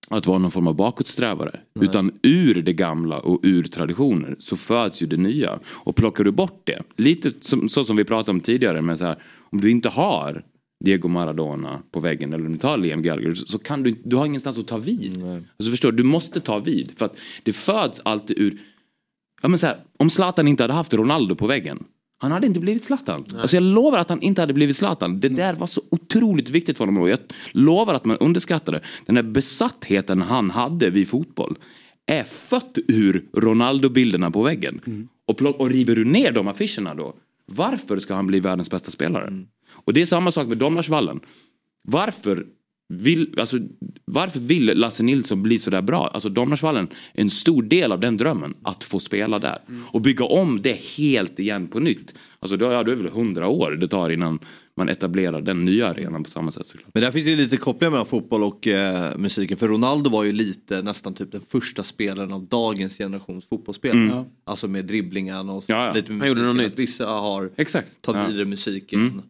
att vara någon form av bakåtsträvare. Nej. Utan ur det gamla och ur traditioner så föds ju det nya. Och plockar du bort det, lite som, så som vi pratade om tidigare, med så här, om du inte har Diego Maradona på väggen eller om du tar Liam Gallagher så kan du du har ingenstans att ta vid. Alltså förstår du, du måste ta vid. För att det föds alltid ur, ja men så här, om Zlatan inte hade haft Ronaldo på väggen han hade inte blivit Zlatan. Alltså jag lovar att han inte hade blivit Zlatan. Det där var så otroligt viktigt för honom. Och jag lovar att man underskattade den där besattheten han hade vid fotboll. Är fött ur Ronaldo-bilderna på väggen. Och, plock, och river du ner de affischerna då? Varför ska han bli världens bästa spelare? Och det är samma sak med Domnarsvallen. Varför vill, alltså, varför vill Lasse Nilsson bli så där bra? Alltså Domnarsvallen är en stor del av den drömmen att få spela där. Och bygga om det helt igen på nytt. Alltså då, ja, då är det väl hundra år det tar innan man etablerar den nya arenan på samma sätt såklart. Men där finns det ju lite kopplingar mellan fotboll och eh, musiken. För Ronaldo var ju lite nästan typ den första spelaren av dagens generations fotbollsspelare. Mm. Alltså med dribblingarna och Ja, ja. lite med Han gjorde musiken. något Att Vissa har Exakt. tagit Ja. vidare musiken Mm.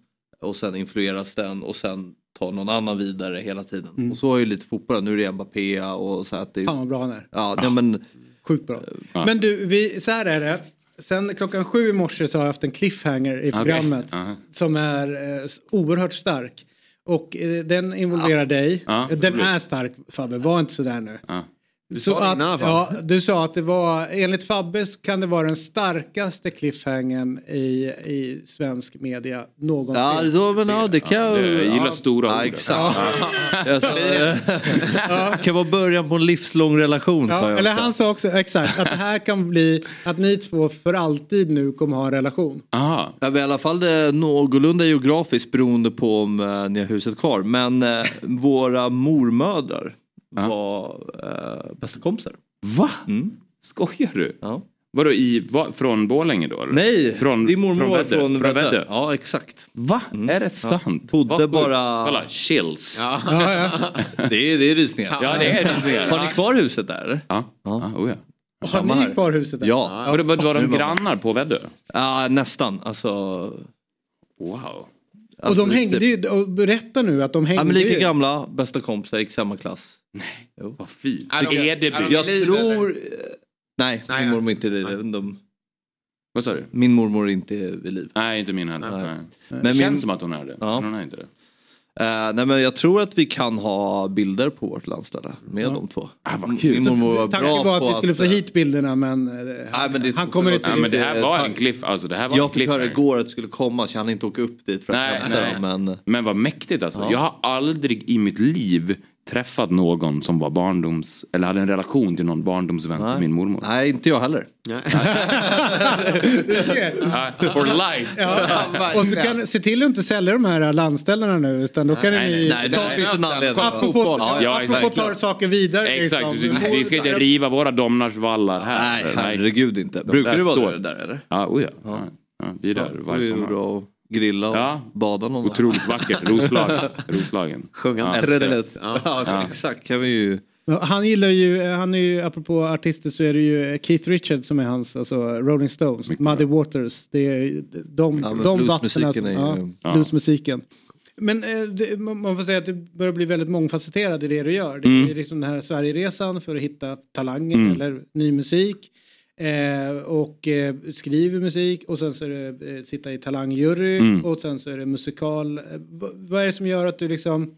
och sen influeras den och sen tar någon annan vidare hela tiden. Mm. Och så är ju lite fotboll, nu är det Mbappé och så att det är... Fan vad bra han är. Ja, nej, men... Sjukt bra. Ja. Men du, vi, så här är det. Sen klockan sju i morse så har jag haft en cliffhanger i programmet. Aha. Som är eh, oerhört stark. Och eh, den involverar dig. Ja, den roligt. är stark Fabbe, var inte sådär nu. Du sa att, innan ja, du sa att det var, enligt Fabbe kan det vara den starkaste cliffhangern i, i svensk media någonsin. Ja, så, men, ja, det kan Ja, det- jag gillar ja. stora ja, ord. Exakt. Ja. Jag sa, det kan vara början på en livslång relation sa Ja, jag. eller också. han sa också exakt att det här kan bli att ni två för alltid nu kommer ha en relation. Aha. Ja, i alla fall det någorlunda geografiskt beroende på om eh, ni har huset kvar. Men eh, våra mormödrar var eh, bästa kompisar. Va? Mm. Skojar du? Ja. Vadå i, va, från Borlänge då? Eller? Nej, från, din mormor var Väddö? från Väddö. Väddö? Ja, exakt. Va? Är det sant? Bodde Vad sjukt. bara- Kolla, chills. Ja. Det är, det är rysningar. Ja, det är rysningar. Har ni kvar huset där? eller? Ja, ja. oh, ja. Har ni här. kvar huset där? Ja. Var, det, var, var de grannar på Väddö? Ja, nästan. Alltså, Wow. Och alltså, de hängde ju, och berätta nu att de hängde Ja, men lika ju. gamla, bästa kompisar, gick samma klass. Jo. Vad fint. Är de- är de- Jag liv, tror... Nej, Nej, min ja. mormor är inte i liv. De... Vad sa du? Min mormor är inte vid liv. Nej, inte min heller. Nej. Nej. Men det känns min- som att hon är det. Ja. Men hon är inte det. Eh, nej men jag tror att vi kan ha bilder på vårt landställe med de två. Ah, vad kul. Min mormor var Tanken bra var på att vi skulle få eh, hit bilderna men, eh, Nej, men det han kommer inte Ja, men det här var en cliff. Alltså, det här var en Jag fick höra igår att det skulle komma så jag hann inte åka upp dit för att Nej, hämta nej. dem. Men... Men vad mäktigt alltså. Ja. Jag har aldrig i mitt liv träffat någon som var barndoms... Eller hade en relation till någon barndomsvän till Nej. min mormor. Nej, inte jag heller. Ah, For life. Ja. Och så kan, se till att inte sälja de här landställena nu utan då kan Nej, ni... Nej. Apropå, Fotboll. Ja, apropå exakt. tar saker vidare. Exakt, liksom. vi ska inte riva våra domnarsvallar här. Nej, herregud inte. Brukar där du vara står- där, där eller? Ja, oh ja. ja. ja vi är där varje sommar. Grilla och Ja. bada någon Otroligt vackert. Roslag. Roslagen. Sjunga Ja. trudelutt. Ja. Ja, exakt. Kan vi ju... Han gillar ju, han är ju, apropå artister så är det ju Keith Richards som är hans, alltså Rolling Stones, Mycket Muddy Waters. Det är de, Ja, de bluesmusiken vattnen. är Ja, ju- Ja. bluesmusiken. Men eh, det, man får säga att du börjar bli väldigt mångfacetterad i det du gör. Det Mm. är liksom den här Sverigeresan för att hitta talanger Mm. eller ny musik. Eh, och eh, skriver musik och sen så är det eh, sitta i talangjury Mm. och sen så är det musikal. Eh, vad, är det som gör att du liksom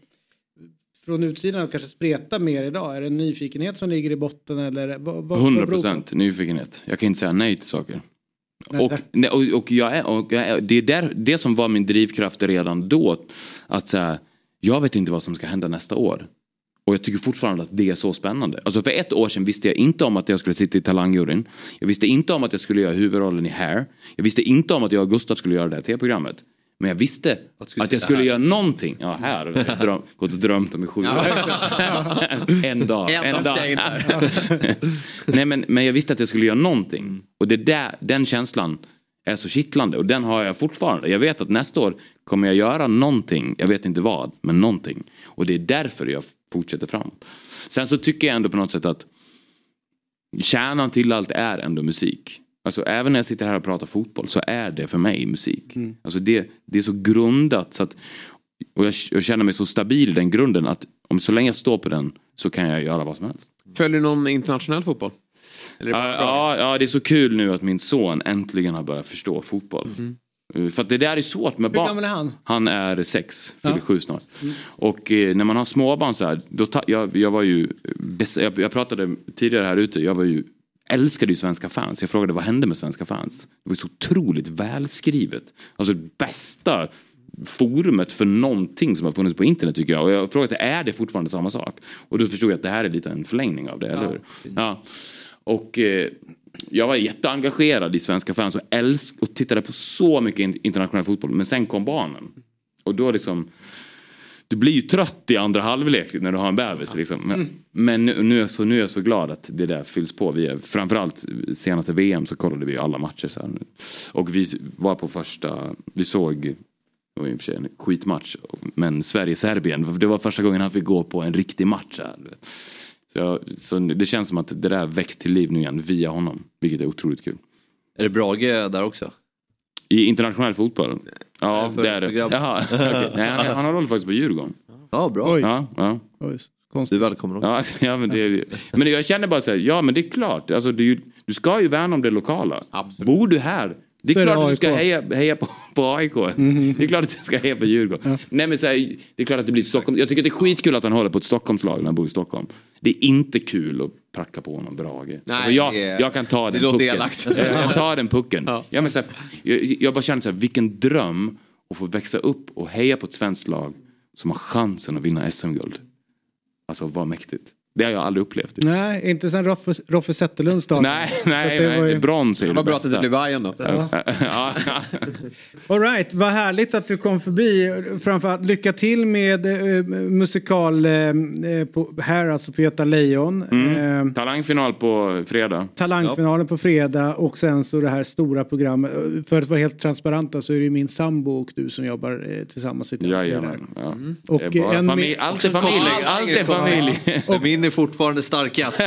från utsidan kanske spretar mer idag? Är det en nyfikenhet som ligger i botten eller? Vad, vad, vad 100 beror det på? procent nyfikenhet. Jag kan inte säga nej till saker. Och, och, och, jag är, och jag är, det är där, det som var min drivkraft redan då. Att säga, jag vet inte vad som ska hända nästa år. Och jag tycker fortfarande att det är så spännande. Alltså för ett år sedan visste jag inte om att jag skulle sitta i talangjuryn. Jag visste inte om att jag skulle göra huvudrollen i Hair. Jag visste inte om att jag och Gustav skulle göra det här tv-programmet. Men jag visste att, jag skulle göra någonting. Ja, här jag dröm, gått och drömt om i sju år. en dag. En dag. Nej, men, men jag visste att jag skulle göra någonting. Och det där, den känslan är så kittlande och den har jag fortfarande. Jag vet att nästa år kommer jag göra någonting, jag vet inte vad, men någonting. Och det är därför jag fortsätter framåt. Sen så tycker jag ändå på något sätt att kärnan till allt är ändå musik. Alltså även när jag sitter här och pratar fotboll så är det för mig musik. Mm. Alltså det, det är så grundat så att och jag, jag känner mig så stabil i den grunden att om så länge jag står på den så kan jag göra vad som helst. Följer du någon internationell fotboll? Ja, bra? ja, ja, det är så kul nu att min son äntligen har börjat förstå fotboll. Uh, För att det där är svårt med Hur barn. gammal är han? Han är sex, fyller Ja. sju snart. Och eh, när man har småbarn så här, då ta, jag, jag var ju, jag, jag pratade tidigare här ute, jag var ju, älskade ju svenska fans. Jag frågade vad hände med svenska fans? Det var så otroligt välskrivet. Alltså bästa forumet för någonting som har funnits på internet tycker jag. Och jag frågade, är det fortfarande samma sak? Och då förstod jag att det här är lite en förlängning av det, eller hur? Ja. Och eh, jag var jätteengagerad i svenska fans och, älsk och tittade på så mycket internationell fotboll. Men sen kom barnen. Och då liksom, du blir ju trött i andra halvlek när du har en bebis. Liksom. Men, men nu, nu, är jag så, nu är jag så glad att det där fylls på. Vi är, framförallt senaste VM så kollade vi alla matcher. Så här. Och vi var på första, vi såg, det var i och för sig en skitmatch, men Sverige-Serbien, det var första gången han fick gå på en riktig match. Här, du vet så, jag, så det känns som att det där växt till liv nu igen via honom, vilket är otroligt kul. Är det Brage där också? I internationell fotboll? Ja, det är det. Jaha. Nej, han, han håller faktiskt på Djurgården. Ja, bra. Ja, ja. Du är välkommen också. Ja, ja, men, det, men jag känner bara så här, ja men det är klart, alltså, ju, du ska ju värna om det lokala. Bor du här, det är är det klart att du ska heja, heja på, på AIK. Det är klart att du ska heja på Djurgården. Nej, men så här, det är klart att det blir Stockholm. Jag tycker att det är skitkul att han håller på ett Stockholmslag när han bor i Stockholm. Det är inte kul att pracka på honom Brage. alltså, jag, det- jag kan ta det den låter pucken. elakt. Jag kan ta den pucken. Ja, men så här, jag, jag bara känner så här, vilken dröm att få växa upp och heja på ett svenskt lag som har chansen att vinna SM-guld. Alltså vad mäktigt. Det har jag aldrig upplevt. Nej, inte sen Roffe, Roffe Zetterlunds dag. Nej, nej, det var nej. ju- brons är ju Vad det bra att det blev Bayern då. Ja. Ja. All right, vad härligt att du kom förbi. Framförallt lycka till med eh, musikal eh, eh, på, här alltså på Göta Lejon. Mm. Eh, Talangfinal på fredag. Talangfinalen på fredag och sen så det här stora programmet. För att vara helt transparenta så är det ju min sambo och du som jobbar eh, tillsammans. i det. Jajamän. Ja. Och Det är en familj. Allt är familj. Allt är familj. Min är fortfarande starkast.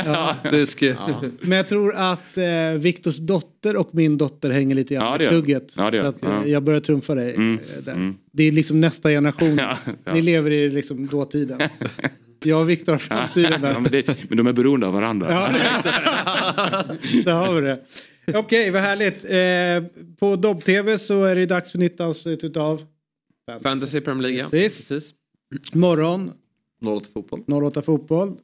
Det ska... Men jag tror att eh, Viktors dotter och min dotter hänger lite grann Ja, i plugget. Ja, eh, Ja. Jag börjar trumfa dig. Mm. eh, där. Mm. Det är liksom nästa generation. Ja, ja. Ni lever i liksom dåtiden. Jag och Viktor har framtiden där. Ja, men, det, men de är beroende av varandra. Ja, Där har vi det. Okej, vad härligt. Eh, på Dobb-TV så är det dags för nytt avsnitt utav Fantasy Premier League. ja. Precis. Morgon 08 fotboll. 08 Fotboll.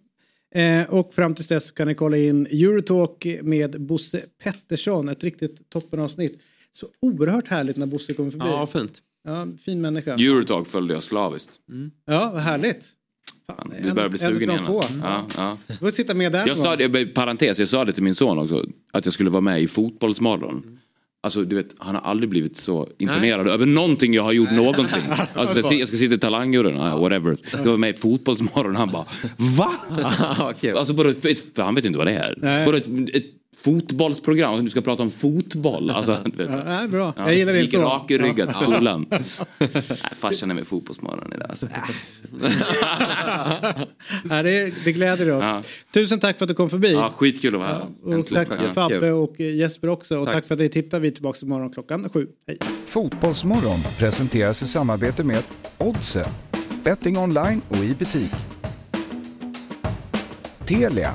Eh, och fram tills dess så kan ni kolla in Eurotalk med Bosse Pettersson. Ett riktigt toppenavsnitt. Så oerhört härligt när Bosse kommer förbi. Ja, fint. Ja, fin människa. Eurotalk följde jag slaviskt. Ja, vad härligt. Fan, Vi börjar bli en- en sugen igen. få. Alltså. Ja, ja. Du får sitta med där. Jag sa det, parentes, jag sa det till min son också. Att jag skulle vara med i Fotbollsmorgon. Alltså du vet, han har aldrig blivit så imponerad över någonting jag har gjort någonsin. Alltså, jag, ska, jag ska sitta i talangjuryn, whatever. Jag var med i Fotbollsmorgon han bara VA? Alltså bara, ett- han vet inte vad det är. Nej. Bara ett, ett fotbollsprogram, alltså, du ska prata om fotboll. Alltså, vet, Ja, nej, bra. Ja, Jag gillar det gick så. rakryggat Ja. till skolan. Nej, farsan är med i Fotbollsmorgon idag. Alltså. ja, det, det gläder oss. Ja. Tusen tack för att du kom förbi. Ja, skitkul att vara här. Och Äntligen. tack Ja. Fabbe och Jesper också. Och Tack. tack, för att ni tittar. Vi är tillbaka imorgon klockan sju. Hej. Fotbollsmorgon presenteras i samarbete med Oddset. Betting online och i butik. Telia.